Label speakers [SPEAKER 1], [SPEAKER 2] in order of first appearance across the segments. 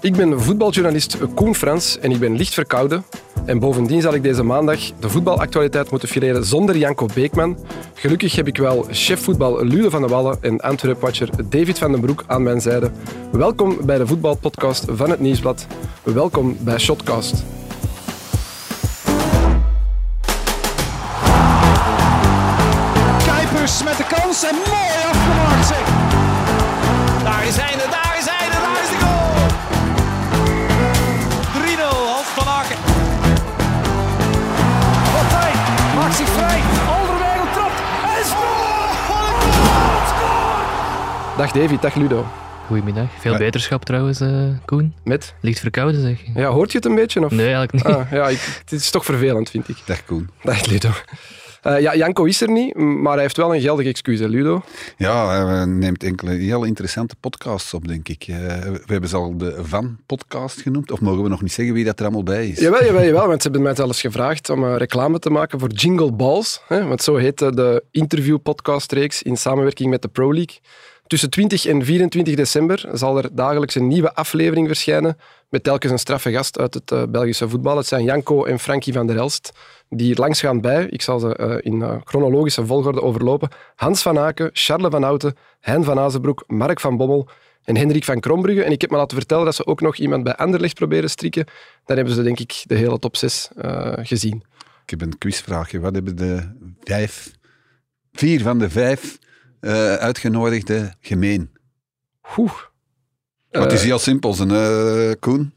[SPEAKER 1] Ik ben voetbaljournalist Koen Frans en ik ben licht verkouden. En bovendien zal ik deze maandag de voetbalactualiteit moeten fileren zonder Janko Beekman. Gelukkig heb ik wel chef voetbal Lude van de Wallen en Antwerp-watcher David van den Broek aan mijn zijde. Welkom bij de voetbalpodcast van het Nieuwsblad. Welkom bij Shotcast. David, dag Ludo.
[SPEAKER 2] Goedemiddag. Veel beterschap trouwens, eh, Koen.
[SPEAKER 1] Met?
[SPEAKER 2] Licht verkouden zeg.
[SPEAKER 1] Ja, hoort je het een beetje? Of?
[SPEAKER 2] Nee, eigenlijk niet.
[SPEAKER 1] Ah, ja, ik, het is toch vervelend, vind ik.
[SPEAKER 3] Dag Koen.
[SPEAKER 1] Dag Ludo. Eh, ja, Janko is er niet, maar hij heeft wel een geldig excuus, hè, Ludo.
[SPEAKER 3] Ja, hij neemt enkele heel interessante podcasts op, denk ik. Eh, we hebben ze al de Van-podcast genoemd, of mogen we nog niet zeggen wie dat er allemaal bij is?
[SPEAKER 1] Jawel, jawel, jawel, want ze hebben mij zelfs gevraagd om uh, reclame te maken voor Jingle Balls. Hè, want zo heet de interview-podcastreeks in samenwerking met de Pro League. Tussen 20 en 24 december zal er dagelijks een nieuwe aflevering verschijnen met telkens een straffe gast uit het uh, Belgische voetbal. Het zijn Janko en Frankie van der Elst die langs gaan bij. Ik zal ze uh, in uh, chronologische volgorde overlopen. Hans van Aken, Charles van Houten, Hein van Azenbroek, Mark van Bommel en Hendrik van Krombrugge. En ik heb me laten vertellen dat ze ook nog iemand bij Anderlecht proberen strikken. Dan hebben ze denk ik de hele top 6 gezien.
[SPEAKER 3] Ik heb een quizvraagje. Wat hebben de vijf, vier van de vijf uh, uitgenodigde gemeen?
[SPEAKER 1] Oeh.
[SPEAKER 3] Maar het is heel simpel, zijn, uh, Koen.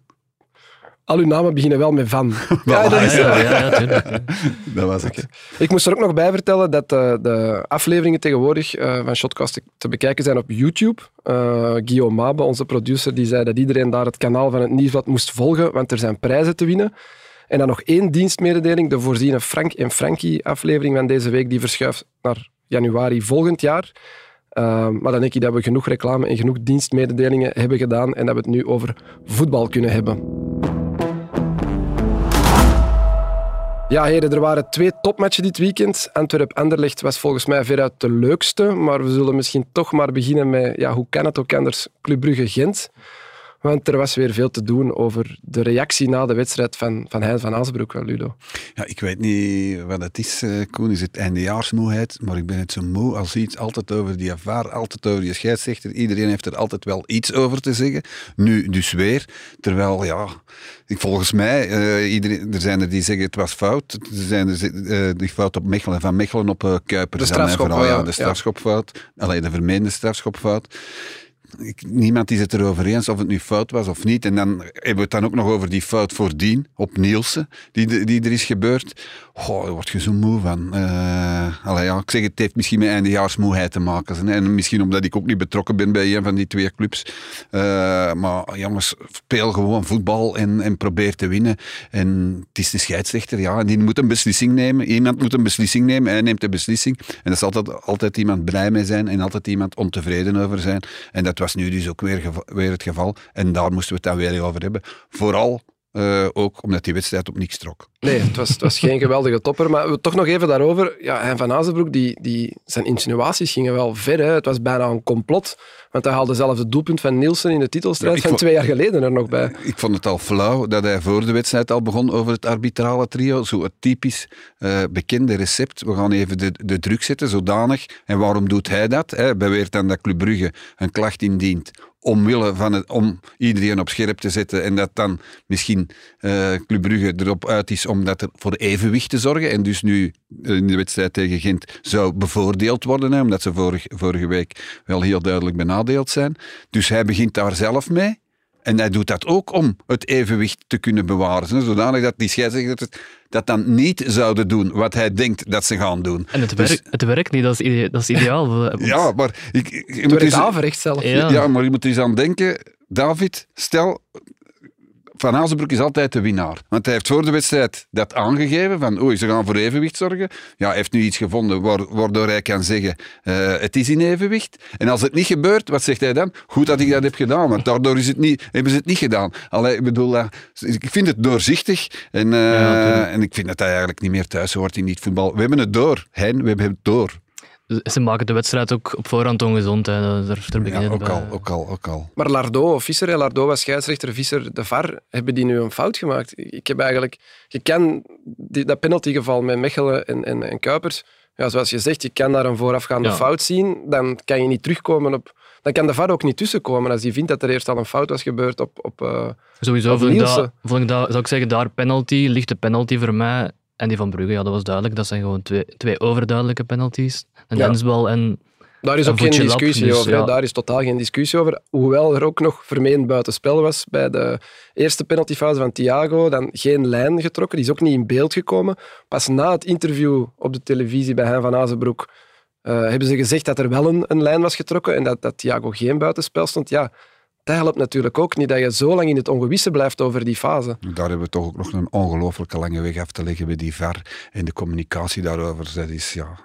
[SPEAKER 1] Al uw namen beginnen wel met van.
[SPEAKER 2] ja, dat, is, ja, ja,
[SPEAKER 3] dat was het.
[SPEAKER 1] Ik moest er ook nog bij vertellen dat uh, de afleveringen tegenwoordig uh, van Shotcast te bekijken zijn op YouTube. Uh, Guillaume Mabe, onze producer, die zei dat iedereen daar het kanaal van het Nieuwsblad moest volgen, want er zijn prijzen te winnen. En dan nog één dienstmededeling, de voorziene Frank en Frankie aflevering van deze week, die verschuift naar januari volgend jaar. Uh, maar dan denk ik dat we genoeg reclame en genoeg dienstmededelingen hebben gedaan en dat we het nu over voetbal kunnen hebben. Ja, heren, er waren twee topmatchen dit weekend. Antwerp-Anderlecht was volgens mij veruit de leukste, maar we zullen misschien toch maar beginnen met, ja, hoe kan het ook anders, Club Brugge-Gent. Want er was weer veel te doen over de reactie na de wedstrijd van, van Hein van Azenbroek, Ludo.
[SPEAKER 3] Ja, ik weet niet wat het is, uh, Koen. Is het eindejaarsmoeheid? Maar ik ben het zo moe als iets. Altijd over die affaire, altijd over die scheidsrechter. Iedereen heeft er altijd wel iets over te zeggen. Nu dus weer. Terwijl, ja, volgens mij, uh, iedereen, er zijn er die zeggen het was fout. Er zijn er uh, die fout op Mechelen, van Mechelen op uh, Kuiper.
[SPEAKER 1] De strafschop,
[SPEAKER 3] vooral, ja, de strafschopfout. Ja. Alleen de vermeende strafschopfout. Ik, niemand is het erover eens of het nu fout was of niet. En dan hebben we het dan ook nog over die fout voordien op Nielsen, die, die er is gebeurd. Goh, daar word je zo moe van. Uh, allee, ja, ik zeg, het heeft misschien met eindejaarsmoeheid te maken. En misschien omdat ik ook niet betrokken ben bij een van die twee clubs. Uh, maar jongens, speel gewoon voetbal en, en probeer te winnen. En het is de scheidsrechter, ja, en die moet een beslissing nemen. Iemand moet een beslissing nemen, hij neemt de beslissing. En er zal altijd, altijd iemand blij mee zijn en altijd iemand ontevreden over zijn. En dat was nu dus ook weer, weer het geval. En daar moesten we het dan weer over hebben. Vooral uh, ook omdat die wedstrijd op niks trok.
[SPEAKER 1] Nee, het was, het was geen geweldige topper. Maar we toch nog even daarover. Ja, Hein van Azenbroek, die, die, zijn insinuaties gingen wel ver. Hè. Het was bijna een complot. Want hij haalde zelf het doelpunt van Nielsen in de titelstrijd ja, van vond, twee jaar geleden er nog bij.
[SPEAKER 3] Ik vond het al flauw dat hij voor de wedstrijd al begon over het arbitrale trio. Zo het typisch uh, bekende recept. We gaan even de, de druk zetten, zodanig. En waarom doet hij dat? Hij beweert dan dat Club Brugge een klacht indient omwille van het, om iedereen op scherp te zetten en dat dan misschien uh, Club erop uit is om dat er voor evenwicht te zorgen en dus nu in de wedstrijd tegen Gent zou bevoordeeld worden, hè, omdat ze vorige week wel heel duidelijk benadeeld zijn. Dus hij begint daar zelf mee. En hij doet dat ook om het evenwicht te kunnen bewaren. Zodanig dat die scheidsrechters dat dan niet zouden doen wat hij denkt dat ze gaan doen.
[SPEAKER 2] En het, werkt, dus, het werkt niet, dat is, ide dat is ideaal.
[SPEAKER 3] ja, maar... Ik, je
[SPEAKER 1] het moet werkt averechts zelf.
[SPEAKER 3] Ja. ja, maar je moet er eens aan denken. David, stel, van Hazenbroek is altijd de winnaar. Want hij heeft voor de wedstrijd dat aangegeven, van oei, ze gaan voor evenwicht zorgen. Ja, hij heeft nu iets gevonden waardoor hij kan zeggen, uh, het is in evenwicht. En als het niet gebeurt, wat zegt hij dan? Goed dat ik dat heb gedaan, want daardoor is het niet, hebben ze het niet gedaan. Allee, ik bedoel, uh, ik vind het doorzichtig en, uh, ja, en ik vind dat hij eigenlijk niet meer thuis hoort in niet voetbal. We hebben het door, Hein, we hebben het door.
[SPEAKER 2] Ze maken de wedstrijd ook op voorhand ongezond. Hè. Daar, daar beginnen
[SPEAKER 3] Ja, ook
[SPEAKER 2] bij.
[SPEAKER 3] al, ook al, ook al.
[SPEAKER 1] Maar Lardo of Visser, Lardo was scheidsrechter, Visser de VAR, hebben die nu een fout gemaakt? Ik heb eigenlijk... Je kan die, dat penaltygeval met Mechelen en, en, en Kuipers, ja, zoals je zegt, je kan daar een voorafgaande
[SPEAKER 2] Ja.
[SPEAKER 1] fout zien, dan kan je niet terugkomen op... Dan kan de VAR ook niet tussenkomen als die vindt dat er eerst al een fout was gebeurd op... op eh,
[SPEAKER 2] Sowieso
[SPEAKER 1] Of
[SPEAKER 2] vond ik, dat, vond ik dat, zou ik zeggen, daar penalty, lichte penalty voor mij. En die van Brugge, ja, dat was duidelijk. Dat zijn gewoon twee, twee overduidelijke penalties.
[SPEAKER 1] Ja.
[SPEAKER 2] hensbal en
[SPEAKER 1] Daar is ook geen discussie
[SPEAKER 2] dus
[SPEAKER 1] over.
[SPEAKER 2] ja.
[SPEAKER 1] Daar is totaal geen discussie over. Hoewel er ook nog vermeend buitenspel was bij de eerste penaltyfase van Thiago. Dan geen lijn getrokken. Die is ook niet in beeld gekomen. Pas na het interview op de televisie bij Hein van Azenbroek eh, hebben ze gezegd dat er wel een, een lijn was getrokken en dat, dat Thiago geen buitenspel stond. Ja, dat helpt natuurlijk ook niet dat je zo lang in het ongewisse blijft over die fase.
[SPEAKER 3] Daar hebben we toch ook nog een ongelooflijke lange weg af te leggen bij die VAR en de communicatie daarover. Dat, is, ja,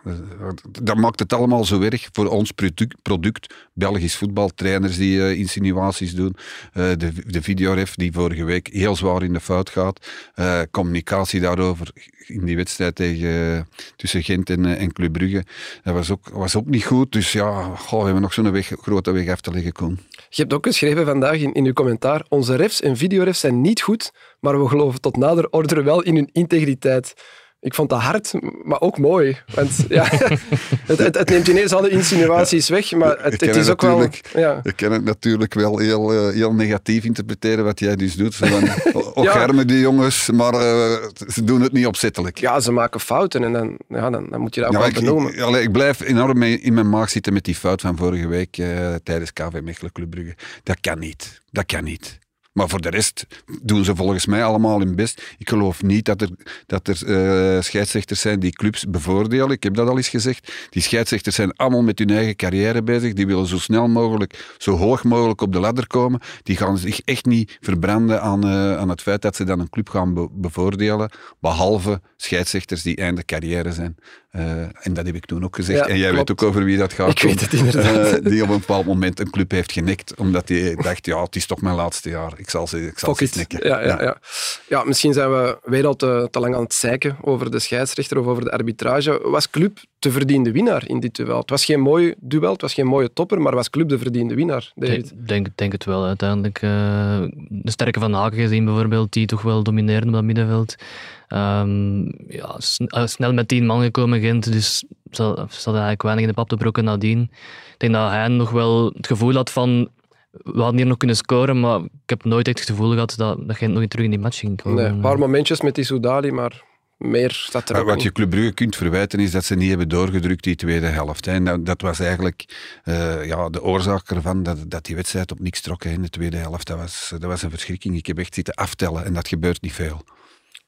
[SPEAKER 3] dat- maakt het allemaal zo erg voor ons product. product. Belgisch voetbal, trainers die eh, insinuaties doen, eh, de, de videoref die vorige week heel zwaar in de fout gaat, eh, communicatie daarover in die wedstrijd tegen, tussen Gent en, en Club Brugge. Dat was ook, was ook niet goed. Dus ja, goh, we hebben nog zo'n weg, grote weg af te leggen, Koen.
[SPEAKER 1] Je hebt ook geschreven vandaag in, in uw commentaar: onze refs en videorefs zijn niet goed, maar we geloven tot nader order wel in hun integriteit. Ik vond dat hard, maar ook mooi. Want ja, het, het, het neemt ineens alle insinuaties weg, maar het, is ook wel... Ja.
[SPEAKER 3] Ik kan het natuurlijk wel heel, eh, heel negatief interpreteren wat jij dus doet. Och,
[SPEAKER 1] Ja.
[SPEAKER 3] die jongens, maar eh, ze doen het niet opzettelijk.
[SPEAKER 1] ja, ze maken fouten en dan, ja, dan, dan moet je dat ook wel benoemen.
[SPEAKER 3] ik, allee, ik blijf enorm mee- in mijn maag zitten met die fout van vorige week eh, tijdens KV Mechelen Club Brugge. Dat kan niet. Dat kan niet. Maar voor de rest doen ze volgens mij allemaal hun best. Ik geloof niet dat er, dat er eh, scheidsrechters zijn die clubs bevoordelen. Ik heb dat al eens gezegd. Die scheidsrechters zijn allemaal met hun eigen carrière bezig. Die willen zo snel mogelijk, zo hoog mogelijk op de ladder komen. Die gaan zich echt niet verbranden aan, eh, aan het feit dat ze dan een club gaan be- bevoordelen. Behalve scheidsrechters die einde carrière zijn. Eh, en dat heb ik toen ook gezegd.
[SPEAKER 1] Ja,
[SPEAKER 3] en jij
[SPEAKER 1] klopt.
[SPEAKER 3] weet ook over wie dat gaat.
[SPEAKER 1] Ik weet het inderdaad.
[SPEAKER 3] Die op een bepaald moment een club heeft genekt. Omdat hij dacht, ja, het is toch mijn laatste jaar. Ik zal ze, ik zal
[SPEAKER 1] Fuck
[SPEAKER 3] ze
[SPEAKER 1] it.
[SPEAKER 3] knikken.
[SPEAKER 1] Ja, ja, ja. ja, misschien zijn we weer al te, te lang aan het zeiken over de scheidsrechter of over de arbitrage. Was Club de verdiende winnaar in dit duel? Het was geen mooi duel, het was geen mooie topper, maar was Club de verdiende winnaar, David?
[SPEAKER 2] Ik denk, denk het wel uiteindelijk. eh, de sterke van Haken gezien bijvoorbeeld, die toch wel domineren op dat middenveld. Ehm, ja, sn- eh, snel met tien man gekomen Gent, dus hadden eigenlijk weinig in de pap te brokken nadien. Ik denk dat hij nog wel het gevoel had van we hadden hier nog kunnen scoren, maar ik heb nooit echt het gevoel gehad dat, dat Gent nog terug in die match ging komen.
[SPEAKER 1] Nee, een paar momentjes met die Soudali, maar meer staat er
[SPEAKER 3] wat je. Club Brugge kunt verwijten is dat ze niet hebben doorgedrukt die tweede helft. Hè. En dat, dat was eigenlijk eh, ja, de oorzaak ervan dat, dat die wedstrijd op niks trok hè, in de tweede helft. Dat was, dat was een verschrikking. Ik heb echt zitten aftellen en dat gebeurt niet veel.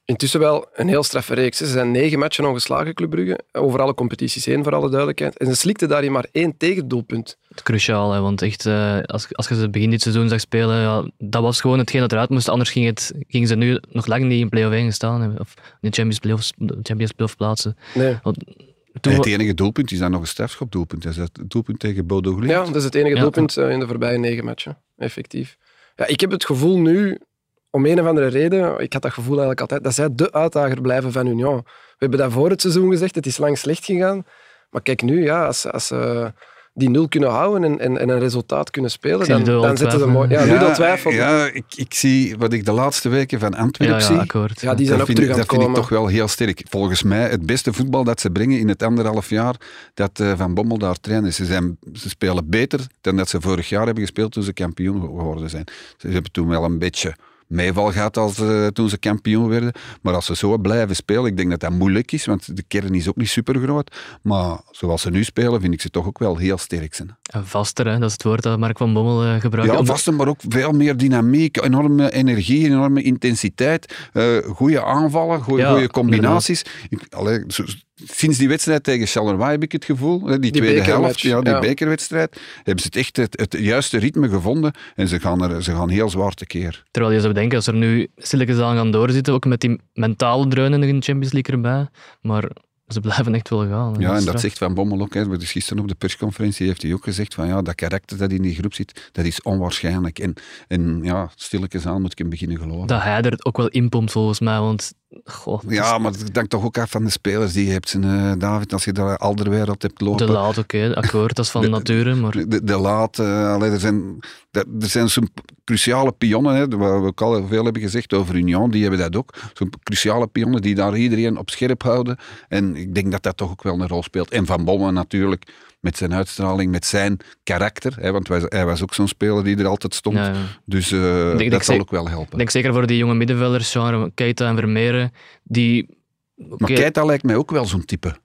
[SPEAKER 1] Intussen wel een heel straffe reeks. Ze zijn negen matchen ongeslagen, Club Brugge. Over alle competities heen, voor alle duidelijkheid. En ze slikten daarin maar één tegendoelpunt.
[SPEAKER 2] Cruciaal, hè, want echt, eh, als, als je ze begin dit seizoen zag spelen, ja, dat was gewoon hetgeen dat eruit moest. Anders ging het, gingen ze nu nog lang niet in play-off 1 gestaan hebben, of in de Champions, playoffs, de Champions Playoff plaatsen.
[SPEAKER 1] Nee.
[SPEAKER 2] Want toen,
[SPEAKER 3] het enige doelpunt is dan nog een strafschopdoelpunt. Dat is het doelpunt tegen Bodo Glimt.
[SPEAKER 1] Ja, dat is het enige
[SPEAKER 2] Ja.
[SPEAKER 1] doelpunt eh, in de voorbije negen matchen. Effectief. Ja, ik heb het gevoel nu, om een of andere reden, ik had dat gevoel eigenlijk altijd, dat zij de uitdager blijven van Union. We hebben dat voor het seizoen gezegd, het is lang slecht gegaan. Maar kijk nu, ja, als, als ze die nul kunnen houden en, en, en een resultaat kunnen spelen, dan, dan
[SPEAKER 2] al
[SPEAKER 1] zetten ze mooi. Ja, Ludo twijfelt.
[SPEAKER 3] Ja, ik, ik zie wat ik de laatste weken van
[SPEAKER 2] ja,
[SPEAKER 3] Antwerpen
[SPEAKER 2] ja,
[SPEAKER 3] zie.
[SPEAKER 2] akkoord.
[SPEAKER 1] Ja, die zijn
[SPEAKER 3] dat
[SPEAKER 1] ook
[SPEAKER 3] vind,
[SPEAKER 1] terug
[SPEAKER 3] ik,
[SPEAKER 1] aan
[SPEAKER 3] dat vind ik toch wel heel sterk. Volgens mij het beste voetbal dat ze brengen in het anderhalf jaar dat eh, Van Bommel daar trainer is. Ze, zijn, ze spelen beter dan dat ze vorig jaar hebben gespeeld toen ze kampioen geworden zijn. Ze hebben toen wel een beetje meeval gehad als, eh, toen ze kampioen werden. Maar als ze zo blijven spelen, ik denk dat dat moeilijk is, want de kern is ook niet super groot. Maar zoals ze nu spelen, vind ik ze toch ook wel heel sterk zijn.
[SPEAKER 2] En vaster, hè, dat is het woord dat Mark van Bommel eh, gebruikt.
[SPEAKER 3] Ja, vasten, maar ook veel meer dynamiek, enorme energie, enorme intensiteit, eh goede aanvallen, goede
[SPEAKER 2] Ja,
[SPEAKER 3] combinaties. Ik, allee, sinds die wedstrijd tegen Charleroi heb ik het gevoel, hè, die,
[SPEAKER 1] Die
[SPEAKER 3] tweede helft, ja, die
[SPEAKER 1] ja.
[SPEAKER 3] bekerwedstrijd, hebben ze het echt het, het juiste ritme gevonden en ze gaan, er, ze gaan heel zwaar tekeer.
[SPEAKER 2] Terwijl je zou bedenken, als er nu stilletjes aan gaan doorzitten, ook met die mentale dreunen in de Champions League erbij. Maar ze blijven echt wel gaan.
[SPEAKER 3] Ja, en dat zegt Van Bommel ook. Hè. Dus gisteren op de persconferentie heeft hij ook gezegd van ja, dat karakter dat in die groep zit, dat is onwaarschijnlijk. En, en ja, stilletjes aan moet ik hem beginnen geloven.
[SPEAKER 2] Dat hij er ook wel inpompt volgens mij, want... Goh, het is
[SPEAKER 3] Ja, maar dat hangt toch ook af van de spelers die je hebt. En, David, als je daar Alderweireld hebt lopen...
[SPEAKER 2] De laat, oké, akkoord, dat is van
[SPEAKER 3] De-
[SPEAKER 2] nature, maar...
[SPEAKER 3] De, de, de laat, eh, allee, er zijn, er zijn zo'n cruciale pionnen, hè, waar we ook al veel hebben gezegd over Union, die hebben dat ook. Zo'n cruciale pionnen die daar iedereen op scherp houden. En ik denk dat dat toch ook wel een rol speelt. En Van Bommel natuurlijk, met zijn uitstraling, met zijn karakter. Hè, want hij was ook zo'n speler die er altijd stond.
[SPEAKER 2] Ja, ja.
[SPEAKER 3] Dus eh,
[SPEAKER 2] denk
[SPEAKER 3] dat zal ook wel helpen.
[SPEAKER 2] Ik denk zeker voor die jonge middenvelders, genre Keita en Vermeeren, die...
[SPEAKER 3] Maar Keita lijkt mij ook wel zo'n type.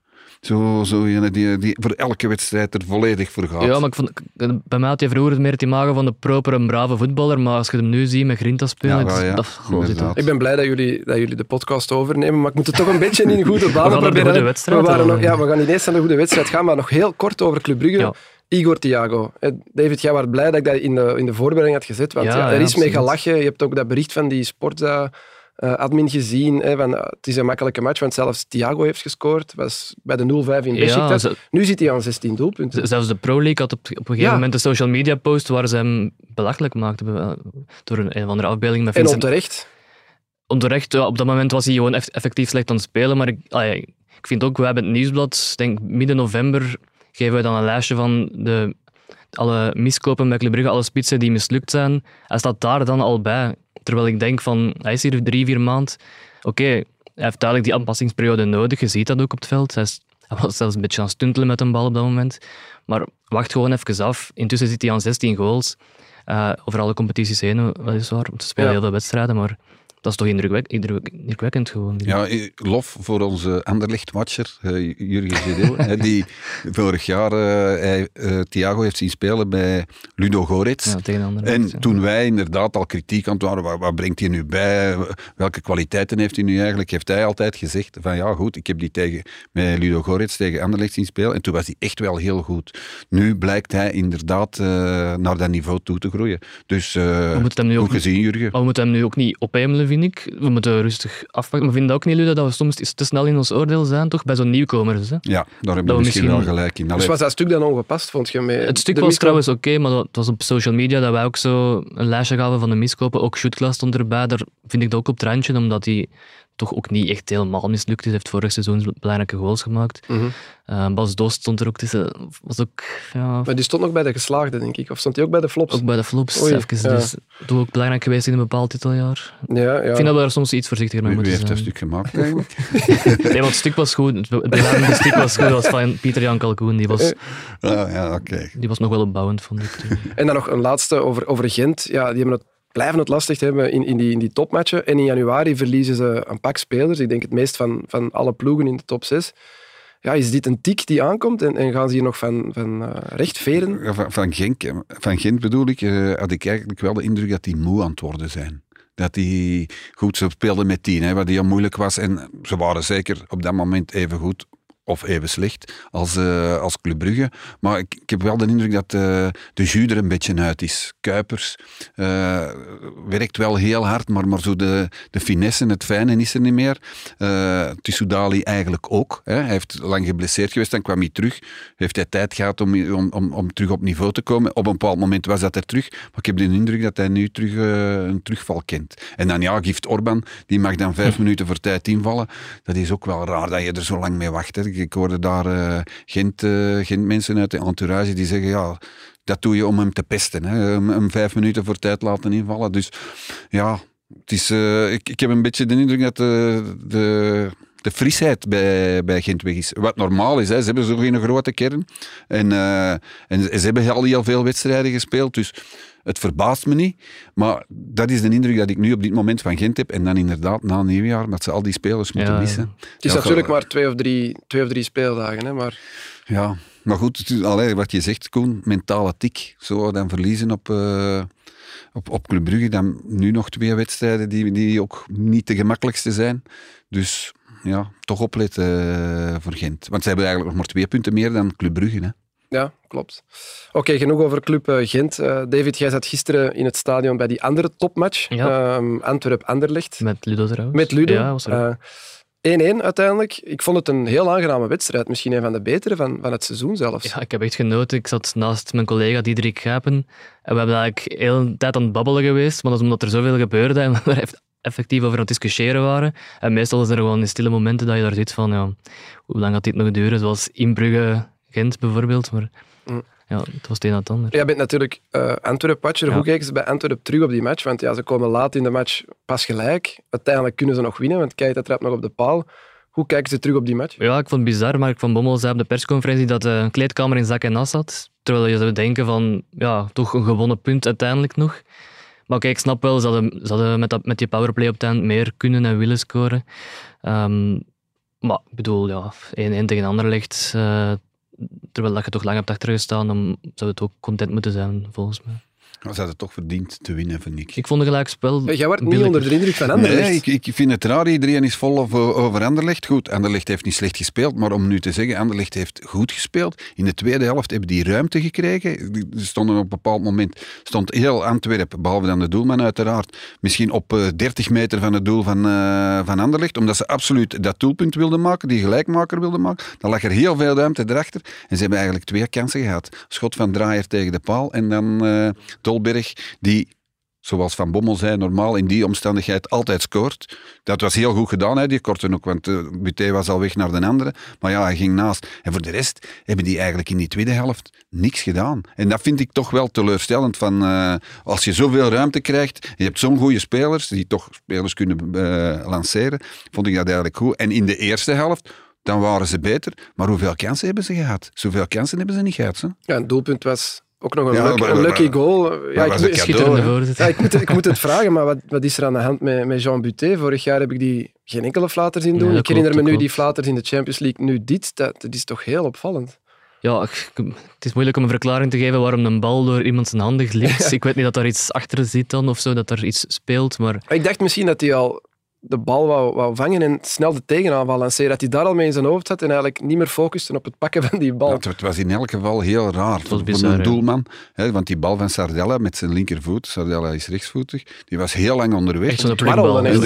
[SPEAKER 3] Zo, zo die, die voor elke wedstrijd er volledig voor gaat.
[SPEAKER 2] Ja, maar ik vond, bij mij had hij vroeger meer het imago van de proper en brave voetballer, maar als je hem nu ziet met Grinta spelen,
[SPEAKER 3] Ja, wel, ja,
[SPEAKER 2] dat,
[SPEAKER 3] inderdaad.
[SPEAKER 1] Ik ben blij dat jullie, dat jullie de podcast overnemen, maar ik moet het toch een beetje in goede banen
[SPEAKER 2] gaan naar de
[SPEAKER 1] proberen.
[SPEAKER 2] goede wedstrijd
[SPEAKER 1] we, waren
[SPEAKER 2] dan.
[SPEAKER 1] nog, ja, we gaan niet eens naar de goede wedstrijd gaan, maar nog heel kort over Club Brugge.
[SPEAKER 2] Ja.
[SPEAKER 1] Igor Thiago. Eh, David, jij was blij dat ik dat in de, in de voorbereiding had gezet, want
[SPEAKER 2] Ja,
[SPEAKER 1] ja, er is mee
[SPEAKER 2] absoluut.
[SPEAKER 1] gelachen. Je hebt ook dat bericht van die Sportza eh, admin gezien, hè, van, eh, het is een makkelijke match, want zelfs Thiago heeft gescoord, was bij de 0-5 in Besiktas. Nu zit hij aan 16 doelpunten.
[SPEAKER 2] Zelfs de Pro League had op, op een gegeven
[SPEAKER 1] Ja.
[SPEAKER 2] moment een social media post waar ze hem belachelijk maakten door een, een of andere afbeelding met
[SPEAKER 1] En
[SPEAKER 2] Vincent.
[SPEAKER 1] onterecht.
[SPEAKER 2] Onterecht, ja, op dat moment was hij gewoon eff- effectief slecht aan het spelen, maar ik, ah ik vind ook, wij hebben het nieuwsblad, ik denk midden november geven we dan een lijstje van de, alle miskopen bij Club Brugge, alle spitsen die mislukt zijn. Hij staat daar dan al bij. Terwijl ik denk van, hij is hier drie, vier maand. Oké, hij heeft duidelijk die aanpassingsperiode nodig. Je ziet dat ook op het veld. Hij, is, hij was zelfs een beetje aan het stuntelen met een bal op dat moment. Maar wacht gewoon even af. Intussen zit hij aan 16 goals. Eh, over alle competities heen, weliswaar. Want ze spelen
[SPEAKER 1] Ja.
[SPEAKER 2] heel veel wedstrijden, maar dat is toch indrukwekkend, indruk- indrukwekkend gewoon.
[SPEAKER 3] Ja, eh, lof voor onze Anderlecht-watcher, eh, Jurgen hè, die vorig jaar eh, hij, Thiago heeft zien spelen bij Ludo Goretz.
[SPEAKER 2] Ja, tegen andere
[SPEAKER 3] En toen wij inderdaad al kritiek aan het waren, wat, wat brengt hij nu bij? Welke kwaliteiten heeft hij nu eigenlijk? Heeft hij altijd gezegd van ja goed, ik heb die tegen, met Ludo Goretz tegen Anderlecht zien spelen en toen was hij echt wel heel goed. Nu blijkt hij inderdaad naar dat niveau toe te groeien. Dus
[SPEAKER 2] moeten hem nu
[SPEAKER 3] goed
[SPEAKER 2] ook-
[SPEAKER 3] gezien Jurgen.
[SPEAKER 2] Maar we moeten hem nu ook niet ophemelen, vind ik. We moeten rustig afpakken. Maar vind je ook niet, Ludo, dat we soms te snel in ons oordeel zijn, toch? Bij zo'n nieuwkomers. Hè?
[SPEAKER 3] Ja, daar we
[SPEAKER 2] we
[SPEAKER 3] misschien
[SPEAKER 2] misschien-
[SPEAKER 3] wel gelijk in.
[SPEAKER 1] Dus was dat stuk dan ongepast, vond je? Met
[SPEAKER 2] Het stuk
[SPEAKER 1] de
[SPEAKER 2] was trouwens oké, maar dat- het was op social media dat wij ook zo een lijstje gaven van de miskopen. Ook Shootglas stond erbij. Daar vind ik dat ook op het randje, omdat hij toch ook niet echt helemaal mislukt is. Hij heeft vorig seizoen belangrijke goals gemaakt.
[SPEAKER 1] Mhm.
[SPEAKER 2] Eh, Bas Dost stond er ook tussen. Was ook, ja,
[SPEAKER 1] Maar die stond nog bij de geslaagden, denk ik. Of stond hij ook bij de flops?
[SPEAKER 2] ook bij de flops.
[SPEAKER 1] Oei,
[SPEAKER 2] even,
[SPEAKER 1] ja.
[SPEAKER 2] Dus toch ook belangrijk geweest in een bepaald titeljaar.
[SPEAKER 1] Ja, ja.
[SPEAKER 2] Ik vind dat we daar soms iets voorzichtiger mee
[SPEAKER 3] wie, wie
[SPEAKER 2] moeten
[SPEAKER 3] heeft dat
[SPEAKER 2] zijn.
[SPEAKER 3] stuk gemaakt eigenlijk?
[SPEAKER 2] Nee, want het stuk was goed. Het be- begeleidende stuk was goed. Was van Pieter Jan Kalkoen. Die was,
[SPEAKER 3] Ah, ja, oké.
[SPEAKER 2] die was nog wel opbouwend, vond ik.
[SPEAKER 1] En dan nog een laatste over, over Gent. Ja, die hebben het, blijven het lastig hebben in, in, die, in die topmatchen. En in januari verliezen ze een pak spelers. Ik denk het meest van, van alle ploegen in de top 6. Ja, is dit een tik die aankomt en, en gaan ze hier nog van, van eh, recht veren?
[SPEAKER 3] Van, van, Genk, van Gent bedoel ik, eh, had ik eigenlijk wel de indruk dat die moe aan het worden zijn. Dat die, goed, ze speelden met tien, hè, wat heel moeilijk was. En ze waren zeker op dat moment even goed of even slecht als, eh, als Club Brugge. Maar ik, ik heb wel de indruk dat eh, de jus er een beetje uit is. Kuipers eh, werkt wel heel hard, maar, maar zo de, de finesse, het fijne is er niet meer. Eh Tissoudali eigenlijk ook. Hè. Hij heeft lang geblesseerd geweest, dan kwam hij terug. Heeft hij tijd gehad om, om, om, om terug op niveau te komen. Op een bepaald moment was dat er terug. Maar ik heb de indruk dat hij nu terug, een terugval kent. En dan ja, Gift Orban, die mag dan vijf minuten voor tijd invallen. Dat is ook wel raar dat je er zo lang mee wacht. Hè. Ik hoorde daar eh, Gent, eh, Gent mensen uit de entourage die zeggen ja, dat doe je om hem te pesten. Hè. Hem, vijf minuten voor tijd laten invallen. Dus ja, het is, eh, ik, ik heb een beetje de indruk dat de, de frisheid bij, bij Gent weg is. Wat normaal is, hè. ze hebben zo'n grote kern. En, eh, en ze hebben al heel veel wedstrijden gespeeld, dus het verbaast me niet. Maar dat is de indruk dat ik nu op dit moment van Gent heb. En dan inderdaad na nieuwjaar, dat ze al die spelers moeten
[SPEAKER 2] Ja,
[SPEAKER 3] missen.
[SPEAKER 1] Het is
[SPEAKER 3] Ja,
[SPEAKER 1] natuurlijk maar twee of drie, twee of drie speeldagen. Hè, maar
[SPEAKER 3] Ja, maar goed, het is- allee, wat je zegt, Koen, mentale tik. Zo dan verliezen op, eh, op, op Club Brugge. Dan nu nog twee wedstrijden die, die ook niet de gemakkelijkste zijn. Dus ja, toch opletten eh, voor Gent. Want ze hebben eigenlijk nog maar twee punten meer dan Club Brugge. Hè.
[SPEAKER 1] ja, klopt. Oké, genoeg over Club eh, Gent. Eh, David, jij zat gisteren in het stadion bij die andere topmatch.
[SPEAKER 2] Ja.
[SPEAKER 1] Ehm, Antwerp-Anderlecht.
[SPEAKER 2] Met Ludo trouwens.
[SPEAKER 1] Met Ludo.
[SPEAKER 2] Ja, was er ook.
[SPEAKER 1] Eh, 1-1 uiteindelijk. Ik vond het een heel aangename wedstrijd. Misschien een van de betere van, van het seizoen zelfs.
[SPEAKER 2] Ja, ik heb echt genoten. Ik zat naast mijn collega Diederik Gapen en we hebben eigenlijk heel de tijd aan het babbelen geweest, maar dat is omdat er zoveel gebeurde en we er eff- effectief over aan het discussiëren waren. En meestal is er gewoon in stille momenten dat je daar zit van, ja, hoe lang gaat dit nog duren? Zoals in Brugge, Gent bijvoorbeeld. Maar
[SPEAKER 1] Mm.
[SPEAKER 2] Ja, het was het een na het ander.
[SPEAKER 1] Jij bent natuurlijk eh Antwerp-watcher.
[SPEAKER 2] Ja.
[SPEAKER 1] Hoe kijken ze bij Antwerp terug op die match? Want ja, ze komen laat in de match pas gelijk. Uiteindelijk kunnen ze nog winnen, want Keita trapt nog op de paal. Hoe kijken ze terug op die match?
[SPEAKER 2] Ja, ik vond het bizar. Mark van Bommel zei op de persconferentie dat de kleedkamer in zak en as zat. Terwijl je zou denken van, ja, toch een gewonnen punt uiteindelijk nog. Maar kijk, ik snap wel, ze hadden, ze hadden met, dat, met die powerplay op het eind meer kunnen en willen scoren. Ehm, maar ik bedoel, ja, 1-1 tegen Anderlecht, eh terwijl dat je toch lang hebt achtergestaan, dan zou het ook content moeten zijn, volgens mij.
[SPEAKER 3] Maar ze hadden toch verdiend te winnen, vind ik.
[SPEAKER 2] Ik vond een gelijkspel...
[SPEAKER 1] Jij wordt niet onder de indruk van Anderlecht.
[SPEAKER 3] Nee, ik, ik vind het raar. Iedereen is vol over, over Anderlecht. Goed, Anderlecht heeft niet slecht gespeeld, maar om nu te zeggen, Anderlecht heeft goed gespeeld. In de tweede helft hebben die ruimte gekregen. Die- Ze stonden op een bepaald moment, stond heel Antwerpen, behalve dan de doelman uiteraard, misschien op eh, 30 meter van het doel van, eh, van Anderlecht, omdat ze absoluut dat doelpunt wilden maken, die gelijkmaker wilden maken. Dan lag er heel veel ruimte erachter. En ze hebben eigenlijk twee kansen gehad. Schot van Draaier tegen de paal en dan eh, Die zoals Van Bommel zei, normaal in die omstandigheid altijd scoort. Dat was heel goed gedaan, hè, die korte ook, want uh, was al weg naar de andere. Maar ja, hij ging naast. En voor de rest hebben die eigenlijk in die tweede helft niks gedaan. En dat vind ik toch wel teleurstellend. Van, uh, als je zoveel ruimte krijgt, je hebt zo'n goede spelers, die toch spelers kunnen uh, lanceren, vond ik dat eigenlijk goed. En in de eerste helft dan waren ze beter. Maar hoeveel kansen hebben ze gehad? Zoveel kansen hebben ze niet gehad. Hè?
[SPEAKER 1] Ja, het doelpunt was ook nog een, ja, lucky, maar, een lucky goal. Ja,
[SPEAKER 3] ik, moet,
[SPEAKER 2] cadeau,
[SPEAKER 1] ja, ik, moet, ik moet het vragen, maar wat, wat is er aan de hand met, met Jean Buté? Vorig jaar heb ik die geen enkele flater zien doen.
[SPEAKER 2] Ja,
[SPEAKER 1] ik herinner
[SPEAKER 2] klopt,
[SPEAKER 1] me nu
[SPEAKER 2] klopt.
[SPEAKER 1] die flaters in de Champions League. Nu dit, dat, dat is toch heel opvallend.
[SPEAKER 2] Ja, het is moeilijk om een verklaring te geven waarom een bal door iemand zijn handen glipt. ik weet niet dat daar iets achter zit dan of zo, dat er iets speelt. Maar...
[SPEAKER 1] Ik dacht misschien dat hij al de bal wou, wou vangen en snel de tegenaanval lanceren. Dat hij daar al mee in zijn hoofd had en eigenlijk niet meer focuste op het pakken van die bal.
[SPEAKER 3] Ja, het was in elk geval heel raar voor,
[SPEAKER 2] bizar,
[SPEAKER 3] voor een doelman. Hè, want die bal van Sardella met zijn linkervoet, Sardella is rechtsvoetig, die was heel lang onderweg.
[SPEAKER 2] Echt zo'n